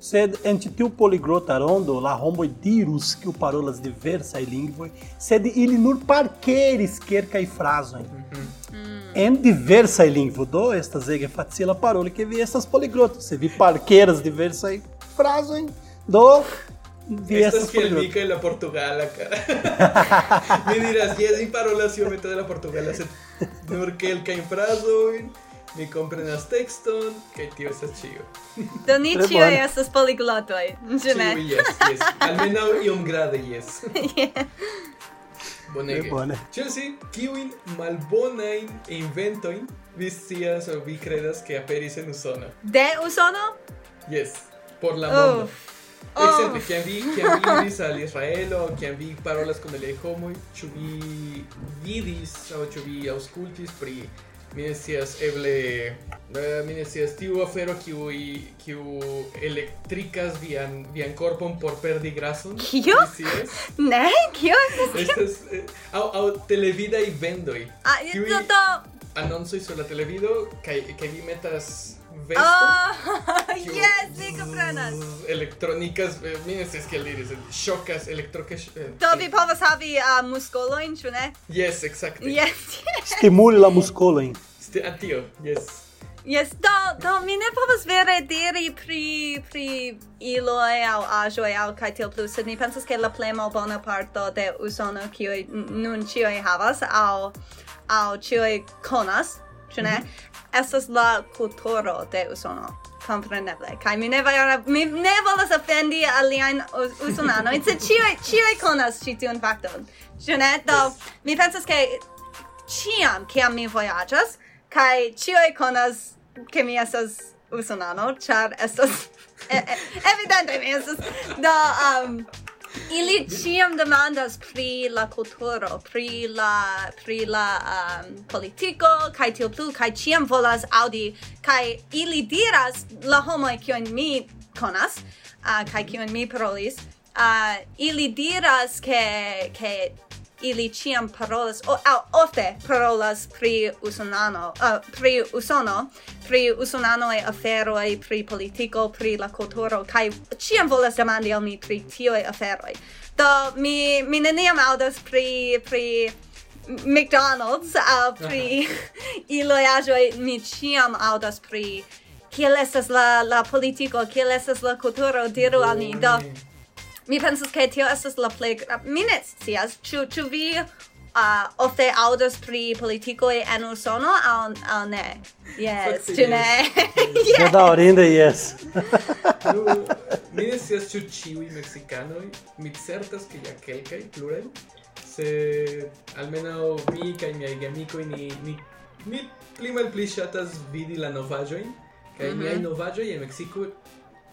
Sed en tiu poliglota rondo la homoj dirus kiu parolas diversaj lingvoj, sed ili nur parkeris kelkaj frazojn. En diversaj lingvoj, do estas ege facila paroli ke vi estas poliglota. Se vi parkeras diversaj frazojn, do vi Estas poliglota. En la Portugala, cara. Mi dirás, yes, mi parolas iomete de la Portugala, sed nur kelkajn frazojn, mi comprenas texton, kai tio estas ĉio. Do ni ĉio estas poliglotoj, ĉu ne? Ĉiuj jes, jes. Almenaŭ iom grade jes. Bonege. Bone. Ĉu si kiujn malbonajn inventojn vi scias aŭ vi kredas ke aperis en Usono? De Usono? Yes, por la mondo. Oh. Exemple, kiam vi, kiam vi iris al Israelo, kiam vi parolas kun aliaj homoj, ĉu vi vidis aŭ ĉu vi aŭskultis pri mi ne scias eble eh, mi ne scias tiu afero kiu kiu elektrikas vian vian korpon por perdi grason. Kio ne? Kio estas eh, au au televida i vendoi ah io to annonso sur la televido kaj kaj vi metas vesto. Oh, yes, mi comprenas. Uh, eh, mi ne scias kiel diri, sed ŝokas elektroke. Eh, do eh. vi povas havi uh, muskolojn, ĉu ne? Yes, exacte. Yes. Stimuli la muskolojn. Sti ah, atio, yes. Yes, do, do, mi ne povas vere diri pri, pri iloj au ajoj au kaj tiel plu, sed mi pensas ke la plej malbona parto de Usono kiuj nun ĉiuj havas au au ĉiuj konas ĉu ne? Estas la kulturo de Usono. Kompreneble. Kaj mi ne vajara, mi ne volas ofendi aliajn usonanoj, sed ĉiuj ĉiuj konas ĉi tiun fakton. Ĉu ne? Do mi pensas ke ciam kiam mi vojaĝas kai ĉiuj konas ke mi estas usonano, char estas e, e, evidente mi estas do um, ili ciam demandas pri la kulturo, pri la pri la um, politiko kai tio plu kai ciam volas audi, kai ili diras la homoj kiujn mi konas uh, kai kiujn mi parolis uh, ili diras ke ke ili ciam parolas o au ofte parolas pri usonano uh, pri usono pri usonano e aferoi pri politico pri la kulturo kai ciam volas demandi al mi pri tio e aferoi do mi mi neniam audas pri pri McDonald's au pri uh -huh. iloaĵoj mi ciam audas pri kiel estas la la politiko kiel estas la kulturo diru al ni do Mi pensas ke tio estas la plej mi ne scias ĉu ĉu vi uh, ofte aŭdas pri politikoj en Usono aŭ aŭ ne. Yes, ĉu ne? Yes. Daŭrinde yes. Mi ne scias ĉu ĉiuj meksikanoj, mi certas ke ja kelkaj pluraj, sed almenaŭ mi kaj miaj geamikoj ni ni ni pli malpli ŝatas vidi la novaĵojn kaj mm -hmm. niaj novaĵoj en Meksiko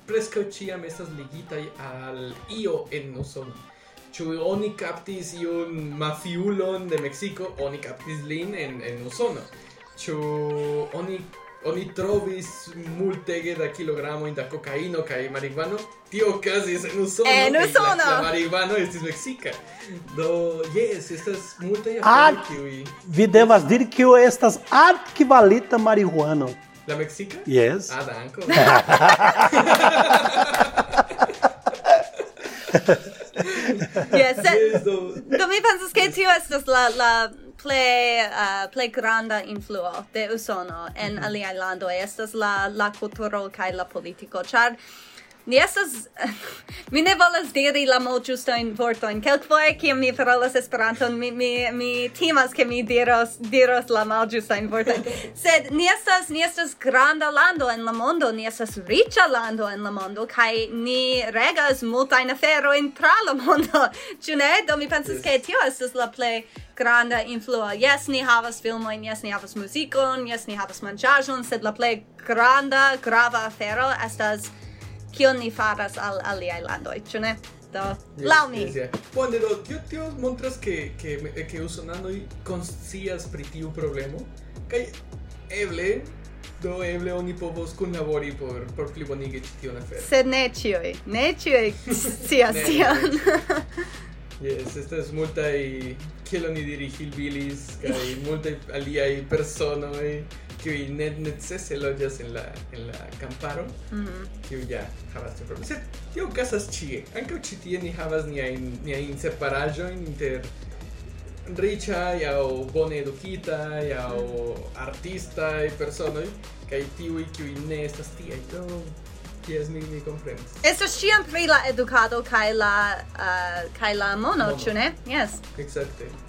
preskaŭ ĉiam estas ligitaj al io en Usono. Ĉu oni kaptis iun mafiulon de Meksiko, oni kaptis lin en, en Usono. Ĉu oni oni trovis multege da kilogramojn da kokaino kaj marihuano, tio okazis en Usono. En Usono! La, la marihuano estis meksika. Do, yes, estas multaj Ah! kiuj... Vi devas diri kio estas arkvalita marihuano. La Mexica? Yes. Ah, danko. yes, eh, yes do. do mi pensas ke tio estas la la play uh, play granda influo de Usono en mm -hmm. aliaj landoj estas la la kulturo kaj la politiko, ĉar Ni estas mi ne volas diri la malĝustajn vortojn. Kelkfoje kiam mi parolas Esperanton, mi mi mi timas ke mi diros diros la malĝustajn vorto Sed ni estas ni estas granda lando en la mondo, ni estas riĉa lando en la mondo kaj ni regas multajn aferojn tra la mondo. Ĉu ne? Do mi pensas yes. ke tio estas la plej granda influo. Yes, ni havas filmojn, yes, ni havas muzikon, yes, ni havas manĝaĵon, sed la plej granda grava afero estas kion ni faras al aliaj landoj, ĉu ne? Do, yes, laŭ mi. Yes, yeah. Bone, do tio, tio montras ke, ke, ke usonanoj konscias pri tiu problemo, kaj eble do eble oni povos kunlabori por por plibonigi ĉi tion aferon. Sed ne ĉiuj, ne ĉiuj scias tion. Yes, estas multaj kiel oni diri hillbillies kaj multaj aliaj personoj que ne necese loĝas en la en la kamparo mm-hmm. que -hmm. kiu ja havas tiun sed tio okazas ĉie ankaŭ ĉi tie ni havas niajn niajn separaĵojn inter riĉaj aŭ bone edukitaj aŭ mm-hmm. artistaj personoj kaj tiuj kiuj ne estas tiaj do Yes, mi mi komprenas estas ĉiam pri la edukado kaj la uh, kaj la mono, mono. ĉu ne? Exacte.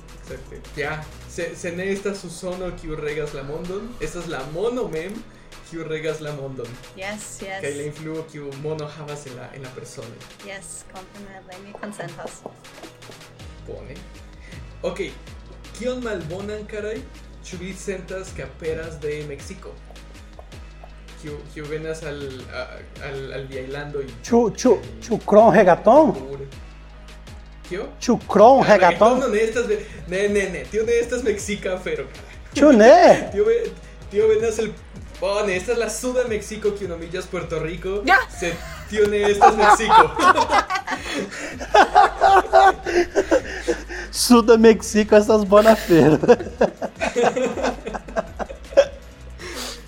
Ja, se, se ne estas usono kiu regas la mondon, estas la mono mem kiu regas la mondon. Yes, yes. Kaj la influo kiu mono havas en la en la persono. Yes, kompreneble, mi konsentas. Bone. Ok, kion malbonan karaj ĉu vi sentas ke aperas de Meksiko? Kiu kiu venas al al al viaj landoj. Ĉu ĉu ĉu krom Chucrón, ah, reggaetón. Não, nestas, né, né, né, tio nestas mexicafero, cara. Chuné. Tio, tio venas el Pone, esta es la Suda México, Quiunomillas, Puerto Rico. ¿Ya? Se tiene estas México. Suda México, estas buenas feiras.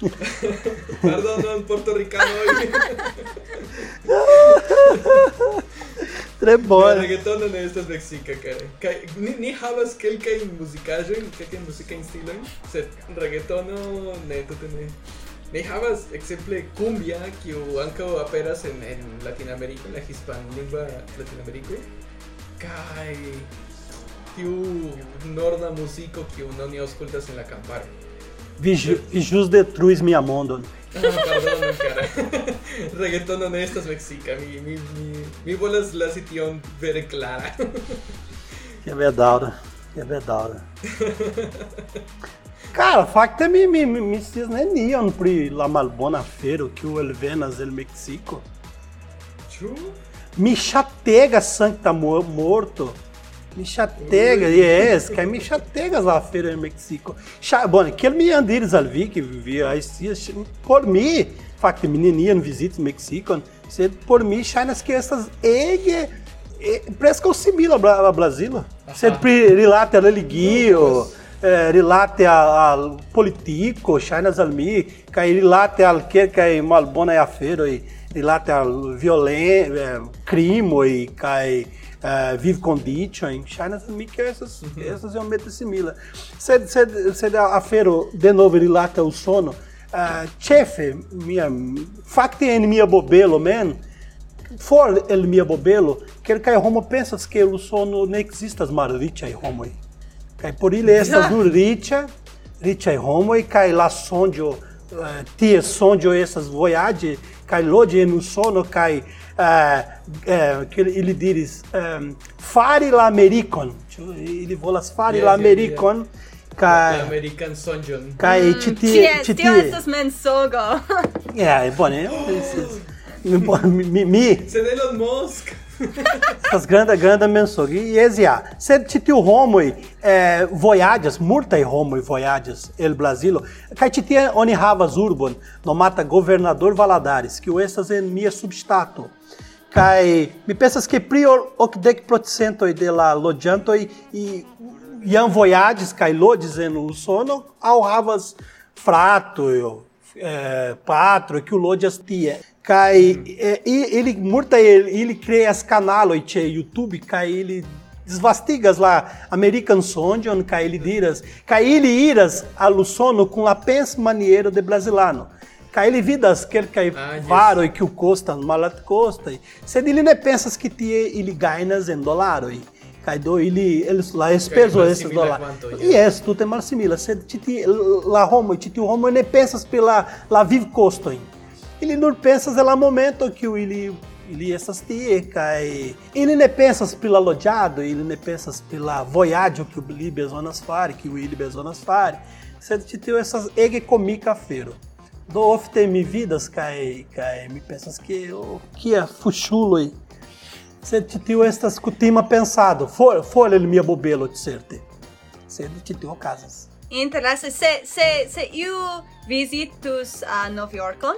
Perdón, no es puertorricano hoy. Tres bolas. El reggaetón no estas mexica, cara. Ni, ni habas que el que musicaje, que que música en estilo. ¿eh? Se reggaetón no neto tiene. Ni habas, ejemplo, cumbia, que anca aperas en, en Latinoamérica, en la hispanolingua Latinoamérica. Kai. Que norna musico que uno ni auscultas en la campara. Vijus detruis minha mão, Ah, perdón, cara. Mexica, mi, mi, mi, mi bola la situación ver clara. Que é verdade, que verdade. Cara, fakte é mi, mi, mi scias nenion pri la malbona fero o elvenas el Meksiko. Ĉu? Mi chatega, Sankta Morto. Michategas, yes, que é Michategas lá feira em México. Bom, aquele me andiris vi, que vivia por mim, facto, meninian visita México, por mim, chinas nas crianças, ele, parece que é eu simila a Brasil. Você relata a religião, eh, relata a político. chinas nas almi, que relata al que, é malbona e a feira, relata a violência, eh, crime, e cai uh, Vive Condition, China também que essas, uhum. essas eu meto esse Mila. Você afero de novo ele lata o sono. Uh, chefe, minha, facte em minha bobelo, man, for el minha bobelo, quer que homo pensas que o sono não existas mar richa e homo. Cai por ele estas du richa, richa e homo, e cai lá sondio, uh, é, tie sondio essas voyage, cai lode no sono, cai uh, uh, ele diz um, fare l'americano, ele volas fare l'americano. Ca... American Sonjun. Ca e citi... citi... Tio estas mensogo. Yeah, bone. Eh? Mi, mi... Sed Elon Musk. Estas granda, granda mensogo. E esia. Sed citiu homoi eh, voyages, multai homoi voyages el Brasilo. Ca citi oni havas urbon, nomata governador Valadares, que o estas en mia substato cai me pensas que prior okdek procentoj de la eh, e iam jam vojaĝis kaj loĝis en Usono aŭ havas fratojn é, patro que o Lodias tia. Cai, e é, hum. ele eh, murta ele, ele cria as canal che YouTube, cai ele desvastigas lá American Sondion, cai ele diras, cai ele iras sono com la pens maneiro de brasilano. Ili vidas kelkaj Ah, yes. varoj kiu kostas malatkostaj, sed ili ne pensas ke tie ili gajnas en dolaroj. Kaj do ili eles la espezo esses yes. Yes, tute malsimila, sed ĉi tie la homoj, ĉi tiu homoj ne pensas pela la vivkostojn. Ili nur pensas en la momento kiu ili ili estas tie kaj ili ne pensas pri la loĝado, ili ne pensas pri la vojaĝo kiu ili bezonas fari, kiu ili bezonas fari, sed ĉi tio estas ege komika afero. do ofte mi vidas kaj kaj mi pensas ke o kia fuŝuloj. Sed ĉi tio estas kutima pensado for for el mia bobelo certe. Sed ĉi tio okazas. Interesse se se se iu visitus a uh, Novjorkon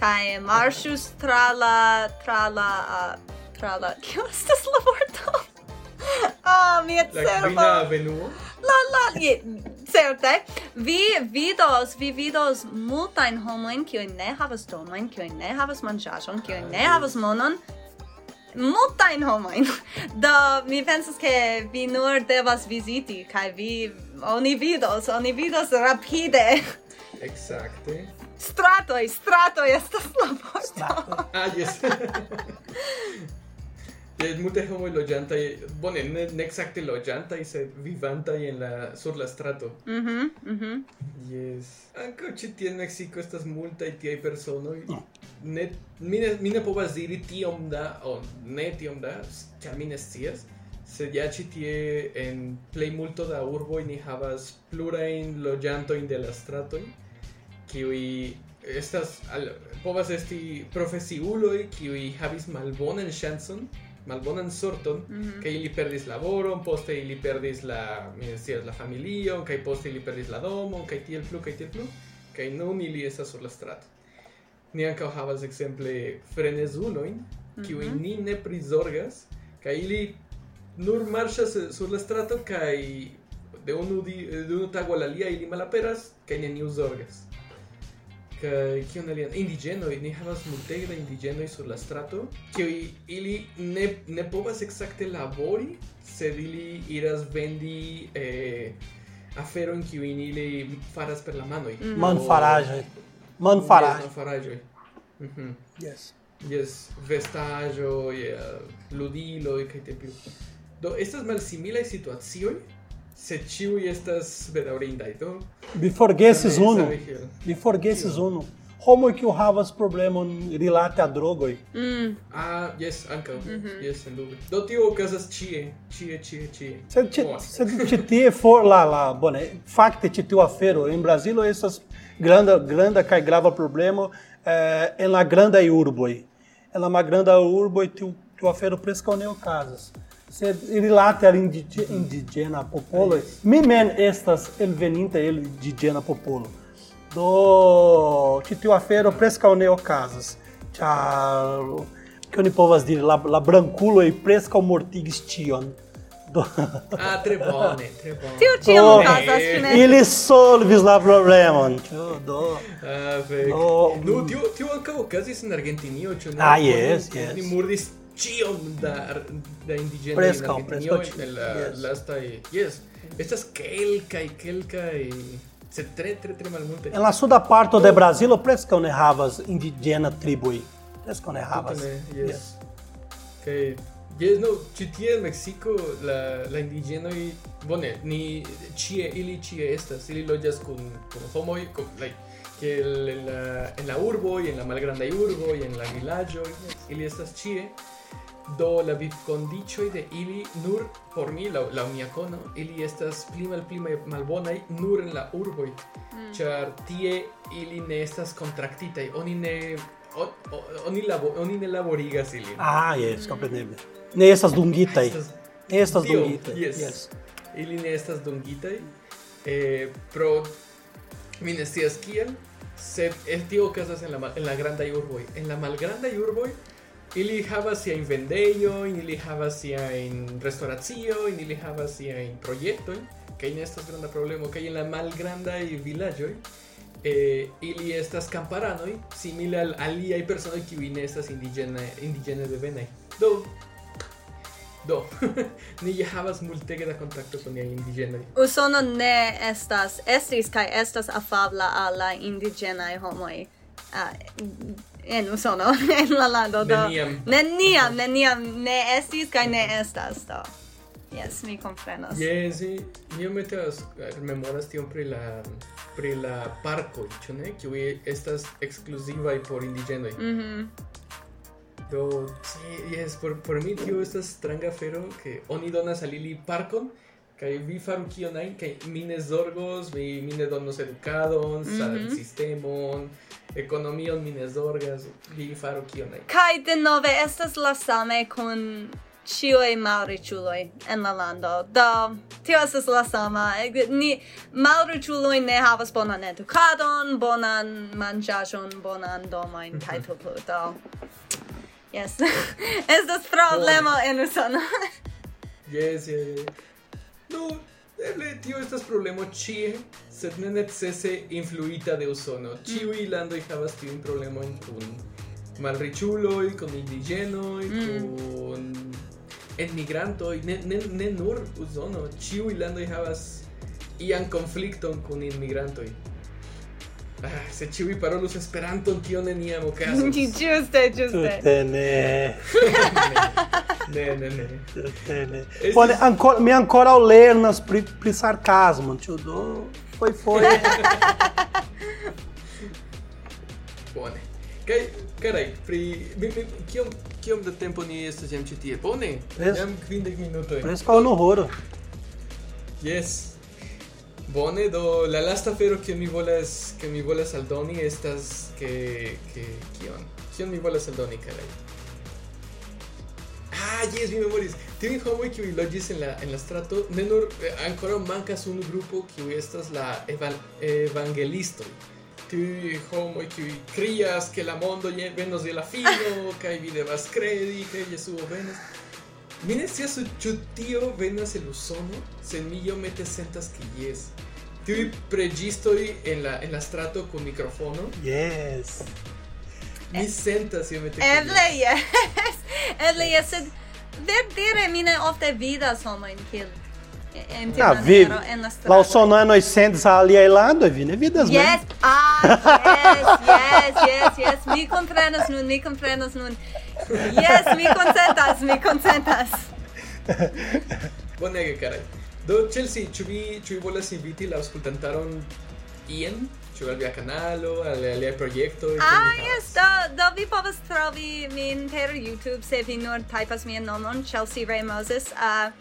kai marŝus tra la tra la uh, tra la kio estas la vorto? Ah, mia cerba. La quina avenuo. La la, je, certe. Vi vidos, vi vidos multajn homojn kiuj ne havas domojn, kiuj ne havas manĝaĵon, kiuj ne havas monon, multajn homojn. Do mi pensas ke vi nur devas viziti kaj vi oni vidos, oni vidos rapide. Exacte. Stratoj, stratoj estas la vorto. Ah, yes. Yes, multe homoj loĝantaj, bone, ne, ne exacte loĝantaj, sed vivantaj en la sur la strato. Mhm, mhm. Yes. Ankaŭ ĉi tie en Meksiko estas multaj tiaj personoj. Ne, mi ne, mi ne povas diri tiom da, o ne tiom da, ĉar mi ne scias. Sed ja ĉi tie en plej multo da urboj ni havas plurajn loĝantojn de la stratoj, kiuj estas al, povas esti profesiuloj kiuj havis malbonan ŝancon, malbonan sorton, Mhm. kaj ili perdis laboron, poste ili perdis la, mi la familion, kaj poste ili perdis la domon, kaj tiel plu, kaj tiel plu, kaj nun ili estas sur la strato. Ni ankaŭ havas ekzemple frenezulojn, kiuj Mhm. ni ne prizorgas, kaj ili nur marŝas eh, sur la strato kaj de unu, di, de unu tago al alia ili malaperas kaj neniu zorgas. kaj kion alian indigenoj ni havas multege da indigeno sur la strato kiuj ili ne ne povas ekzakte labori sed ili iras vendi eh, aferon kiujn ili faras per la manoj mm. manfaraĵoj manfaraĵoj manfaraĵoj mm -hmm. yes. Yes vestaĵoj uh, ludiloj kaj te plu do estas malsimilaj situacioj sed ĉiuj estas bedaŭrindaj, do Vi forgesis unu. Vi forgesis unu. Homoj kiu havas problemon rilate a drogoj. Mm. Ah, yes, ankaŭ. Yes, sendube. Do tio okazas ĉie, ĉie, ĉie, ĉie. Sed ĉi sed ĉi tie for la la bone fakte ĉi tiu afero en Brazilo estas granda granda kaj grava problemo eh, en la grandaj urboj. En la malgrandaj urboj tiu tiu afero preskaŭ ne okazas. sed rilate al indige, indigena popolo. Mi men estas elveninta el indigena popolo. Do ci tiu afero presca ne okazas. Ĉar que oni povas diri la la branculo e presca mortigis tion. Do... ah, tre bone, tre bone. Tio ĉio okazas, eh. ne? Ili solvis la problemon. Ĉu do? Ah, fek. Do... No, mm. tio, tio ankaŭ okazis en Argentinio, ĉu ne? Ah, yes, yes. Ni murdis ĉion da, da indiĝenoj en Preskaŭ, Argentinio preskaŭ en la yes. lastaj... Yes, estas kelkaj, kelkaj... Sed tre, tre, tre malmulte. En la suda parto de Brazilo preskaŭ ne havas indiĝena triboj. Preskaŭ ne havas. Ne, yes. Kaj, yes, no, ĉi tie en Meksiko la, la indiĝenoj, bone, ni ĉie, ili ĉie estas, ili loĝas kun, kun homoj, kun, like, kiel en la, en la urboj, en la malgrandaj urboj, en la vilaĝoj, ili estas ĉie. Do la vivkondiĉoj de ili nur por mi, laŭ laŭ mia kono, ili estas pli malpli mal- malbonaj nur en la urboj, ĉar tie ili ne estas kontraktitaj, oni ne o- o- oni labo, oni ne laborigas ilin. Ah, yes, kompreneble. Ne estas dungitaj. Estas- Ne estas dungitaj. yes. Yes. Ili ne estas dungitaj, eh, pro mi ne scias kiel, sed el tio okazas en la en la grandaj urboj. En la malgrandaj urboj ili havas siajn vendejojn, ili havas siajn restoraciojn, ili havas siajn projektojn, kaj ne estas granda problemo, kaj en la malgrandaj vilaĝoj eh, ili estas kamparanoj simile al aliaj personoj kiuj ne estas indigena indiĝene devenaj. Do Do, ni havas multege da kontakto kun niaj indiĝenaj. Usono ne estas, estis kaj estas afabla al la indiĝenaj homoj. Uh, Eh, en Usono, en la lando do. Neniam. Neniam, neniam, ne estis kaj ne estas do. Yes, mi komprenas. Yes, mi me teas er, memoras tion pri la pri la parko, ĉu ne? Kiu estas ekskluzivaj por indiĝenoj. Mhm. Mm do, sí, yes, por, por mi tio estas stranga fero que oni donas al ili parkon, kai vi faru kion ajn, kai mi ne zorgos, mi, mi ne donos edukadon, mm -hmm. sistemon, Ekonomion mi ne zorgas, vi faru kion ne. de nove estas la same kun cioi malriĉuloj en la lando. Do, tio estas la sama. Ni malriĉuloj ne havas bonan edukadon, bonan manĝaĵon, bonan domojn kaj mm -hmm. plu. Do, yes. estas problemo en Usono. yes, yes, yes. No, eble tio estas problemo ĉie, sed ne necese influita de Usono. Ĉiuj landoj havas tiujn problemojn kun malriĉuloj, kun indiĝenoj, kun enmigrantoj, ne, ne, ne nur Usono, ĉiuj landoj havas ian konflikton kun inmigrantoj. Ah, se ĉiuj parolus Esperanton, tio neniam okazos. Ĝuste, ĝuste. Tute ne. Ne, ne, ne. ne, ne. Esses... Pode, ancora, mi ancora o lernas pri, pri sarcasmo, tio do... Foi, foi. Bone. Kaj, carai, pri... Mi, mi, kiom, kiom da tempo ni estas jam ĉi tie? Bone? Pres... Jam kvindek minutoj. Preskaŭ en horo. Yes. Bone, do la lasta fero que mi volas que mi volas aldoni estas que que kion? Kion mi volas aldoni, carai? Ah, yes, mi memoris. Tiuj homoj kiuj loĝis en la en la strato, ne nur eh, ankoraŭ mankas unu grupo kiuj estas la evan, evangelistoj. Tiuj homoj kiuj krias ke la mondo venos de la fino kaj vi devas kredi ke Jesuo venas. Mi ne scias ĉu tio venas el Usono, sed mi iomete sentas ke jes. Tiuj preĝistoj en la en la strato kun mikrofono, Yes. Mi senta si me Evle yes. Evle yes. Verdere mine ofte vidas homojn kiel Na vivi. La usonoj noj sentas aliaj landoj, vi ne vidas men. Yes, ah, yes, yes, yes, yes, mi komprenas nun, mi komprenas nun. Yes, mi konsentas, mi konsentas. Bonege, karaj. Do, Chelsea, ĉu vi ĉu vi volas inviti la aŭskultantaron ien Ĉu al via kanalo, al aliaj projektoj? Ah, jes, do, do vi povas trovi min per YouTube se vi nur mi mian nomon, Chelsea Ray Moses. Ah, uh,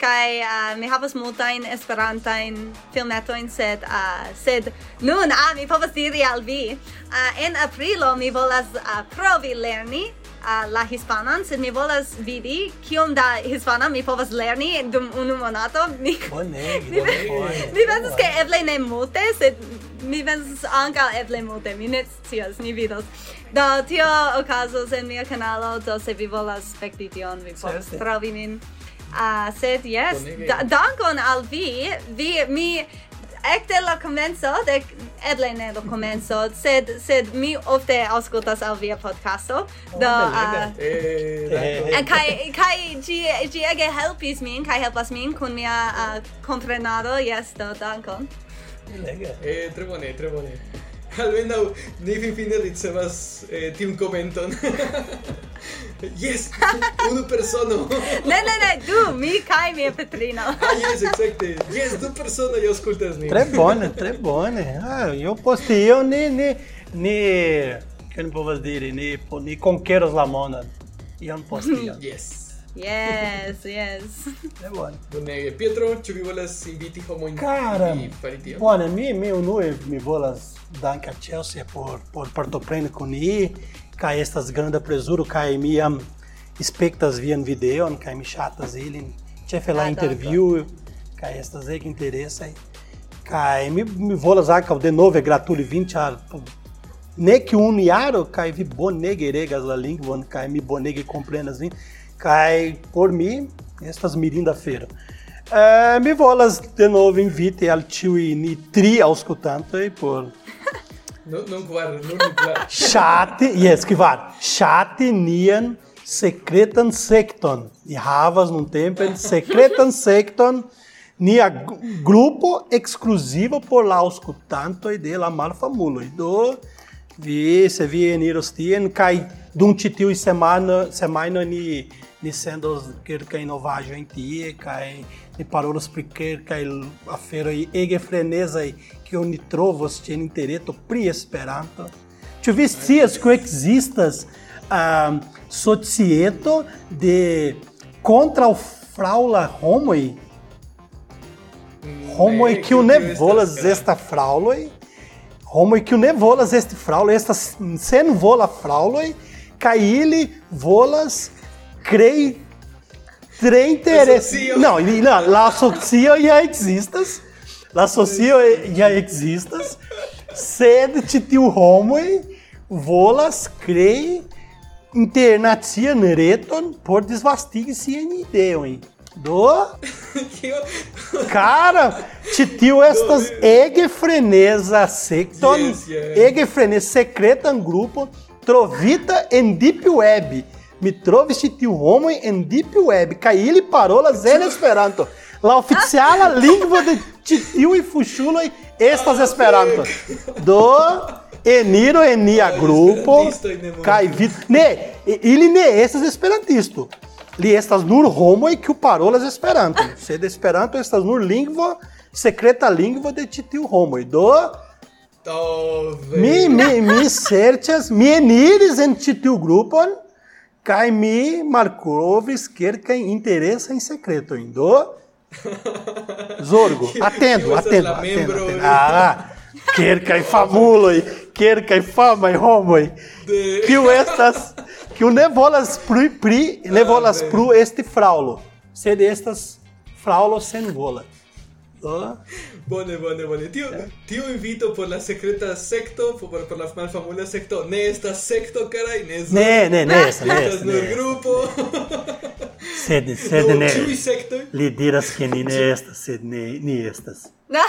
kai uh, ah, mi havas multajn esperantajn filmetojn sed uh, sed nun ah, mi povas diri al vi uh, en aprilo mi volas uh, provi lerni uh, la hispanan sed mi volas vidi kiom da hispana mi povas lerni dum unu monato mi bonege mi, mi pensas ke eble ne multe sed mi pensas anca eble multe, mi ne scias, ni vidos. Do, tio okazos en mia kanalo, do se vi volas spekti tion, vi povas trovi min. Uh, ah, sed yes, da, dankon al vi, vi, mi, ekde la comenzo, de, eble ne la comenzo, sed, sed mi ofte auscultas al via podcasto, do, uh, kai, kai, gi, gi ege helpis min, kai helpas min kun mia ah, uh, comprenado, yes, do, dankon. Eh, tre bone, tre bone. Almenaŭ ni finfine ricevas eh, tiun komenton. yes, unu persono. ne, ne, ne, du, mi kaj mia Petrino. ah, yes, exacte. Yes, du personoj aŭskultas nin. tre bone, tre bone. Ah, io post io ni ni ni che ne povas diri, ni ni conqueros la monon. Ion post ion. yes. Yes yes Tre bone. Bonege. Pietro, vi volas inviti homojn Cara, i fari tion? Bone, mi, mi unue mi volas danki al Chelsea por, por partopreni kun ni, kaj estas granda plezuro, kaj mi jam spektas vian videon, kaj mi ŝatas ilin, ĉefe la Ah, interview, kaj estas ege interesaj. Kaj mi, mi volas ankaŭ denove gratuli vin, ĉar nek unu jaro kaj vi bonege regas la lingvon kaj mi bonege komprenas vin kaj por mi estas mirinda fero. Eh, mi volas denove inviti al ĉiuj ni tri aŭskultantoj por Non, non kvar, non kvar. ŝati, jes, kvar, ŝati nian secretan secton. Ni havas num tempo secretan secton nia grupo exclusivo por la auscultantoi de la malfamuloi. Do vi se vi eniros tien kai dum titiu semana semana ni dicendo quer que inovajo em ti, que ne parolos e kelkaj aferoj e frenezaj, kion ni trovos ĉe interreto pri Esperanto. Ĉu vestias que existas ekzistas uh, societo de fraula fraŭla homoj? que o ne volas esta fraŭloj? Homoj kiu ne volas esta fraŭloj, estas senvola fraŭloj kaj ili volas crei interesse. Não não la socio já existas. La socio já existas. Sed titiu homoi volas crei internacian reton por disvastigi sian ideon. Do? Cara, titiu estas ege freneza secton, ege freneza secretan grupo trovita en deep web. Mi trovis titiu homo en deep web, kaj ili parolas en Esperanto. La oficiala lingvo de titiu e fuŝuloj estas Esperanto. Do eniro en nia grupo kaj vid ne ili ne estas esperantisto. Li estas nur homoj kiu parolas Esperanto. Sed Esperanto estas nur lingvo sekreta lingvo de ĉi tiu homoj. Do Oh, mi mi mi serĉas, mi eniris en ĉi tiu grupon Caimi Markovski, que interessa em secreto, do Zorgo. Atendo, atendo, atendo, atendo. Ah, cerca e famuloi, cerca e fama e homo. Que o estas, que o nevolas pri, pri nevolas pru este fraulo. sede estas fraulo sem vola. Bone, bone, bone. Tio, tio invito por la secreta secto, por, por la malfamula secto. Ne estas secto, caray, ne es... Ne, ne, ne, estas, ne, Estas estas, nur ne. grupo. Sed, sed Do, ne. ĉiuj sektoj. Li diras ke ni ne estas, sed ne, ni estas.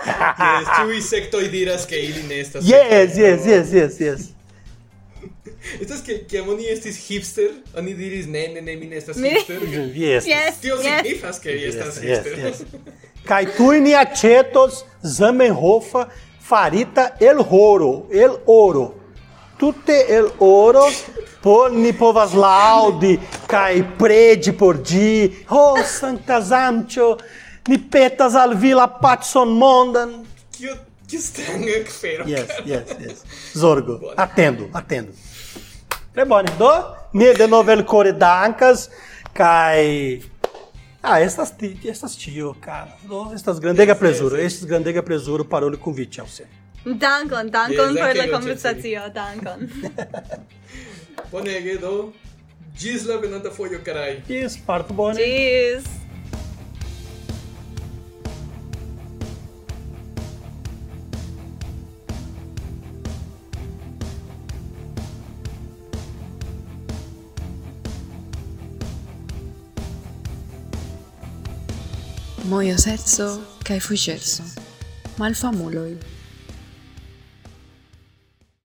Yes, ĉiuj sektoj diras ke ili ne estas Yes, yes, yes, yes, yes. Estas que kiam oni estis hipster, oni diris ne, ne, ne, mi ne estas hipster. Yes. Yes, Tio yes. signifas ke vi estas yes, hipster. yes. tu ni achetos Zamenhof farita el horo, el oro. Tutte el oro por ni povas laudi kai predi por di. Oh, Santa Zamcho, ni petas al vila Patson Mondan. Kio, kio stranga afero. Yes, yes, yes. Zorgo, atendo, atendo. Tre bone, do mi de novel core dancas kai ah, estas, essas tio, cara. essas estas grandega presuro. esses grandega presuro parou o convite, Alce. Dankon, dankon por la conversação, dankon. Bonege do. Gisla venanta foi o carai. Yes, parto bone. Yes. Moio Setsu kaj Fujitsu. Malfamuloj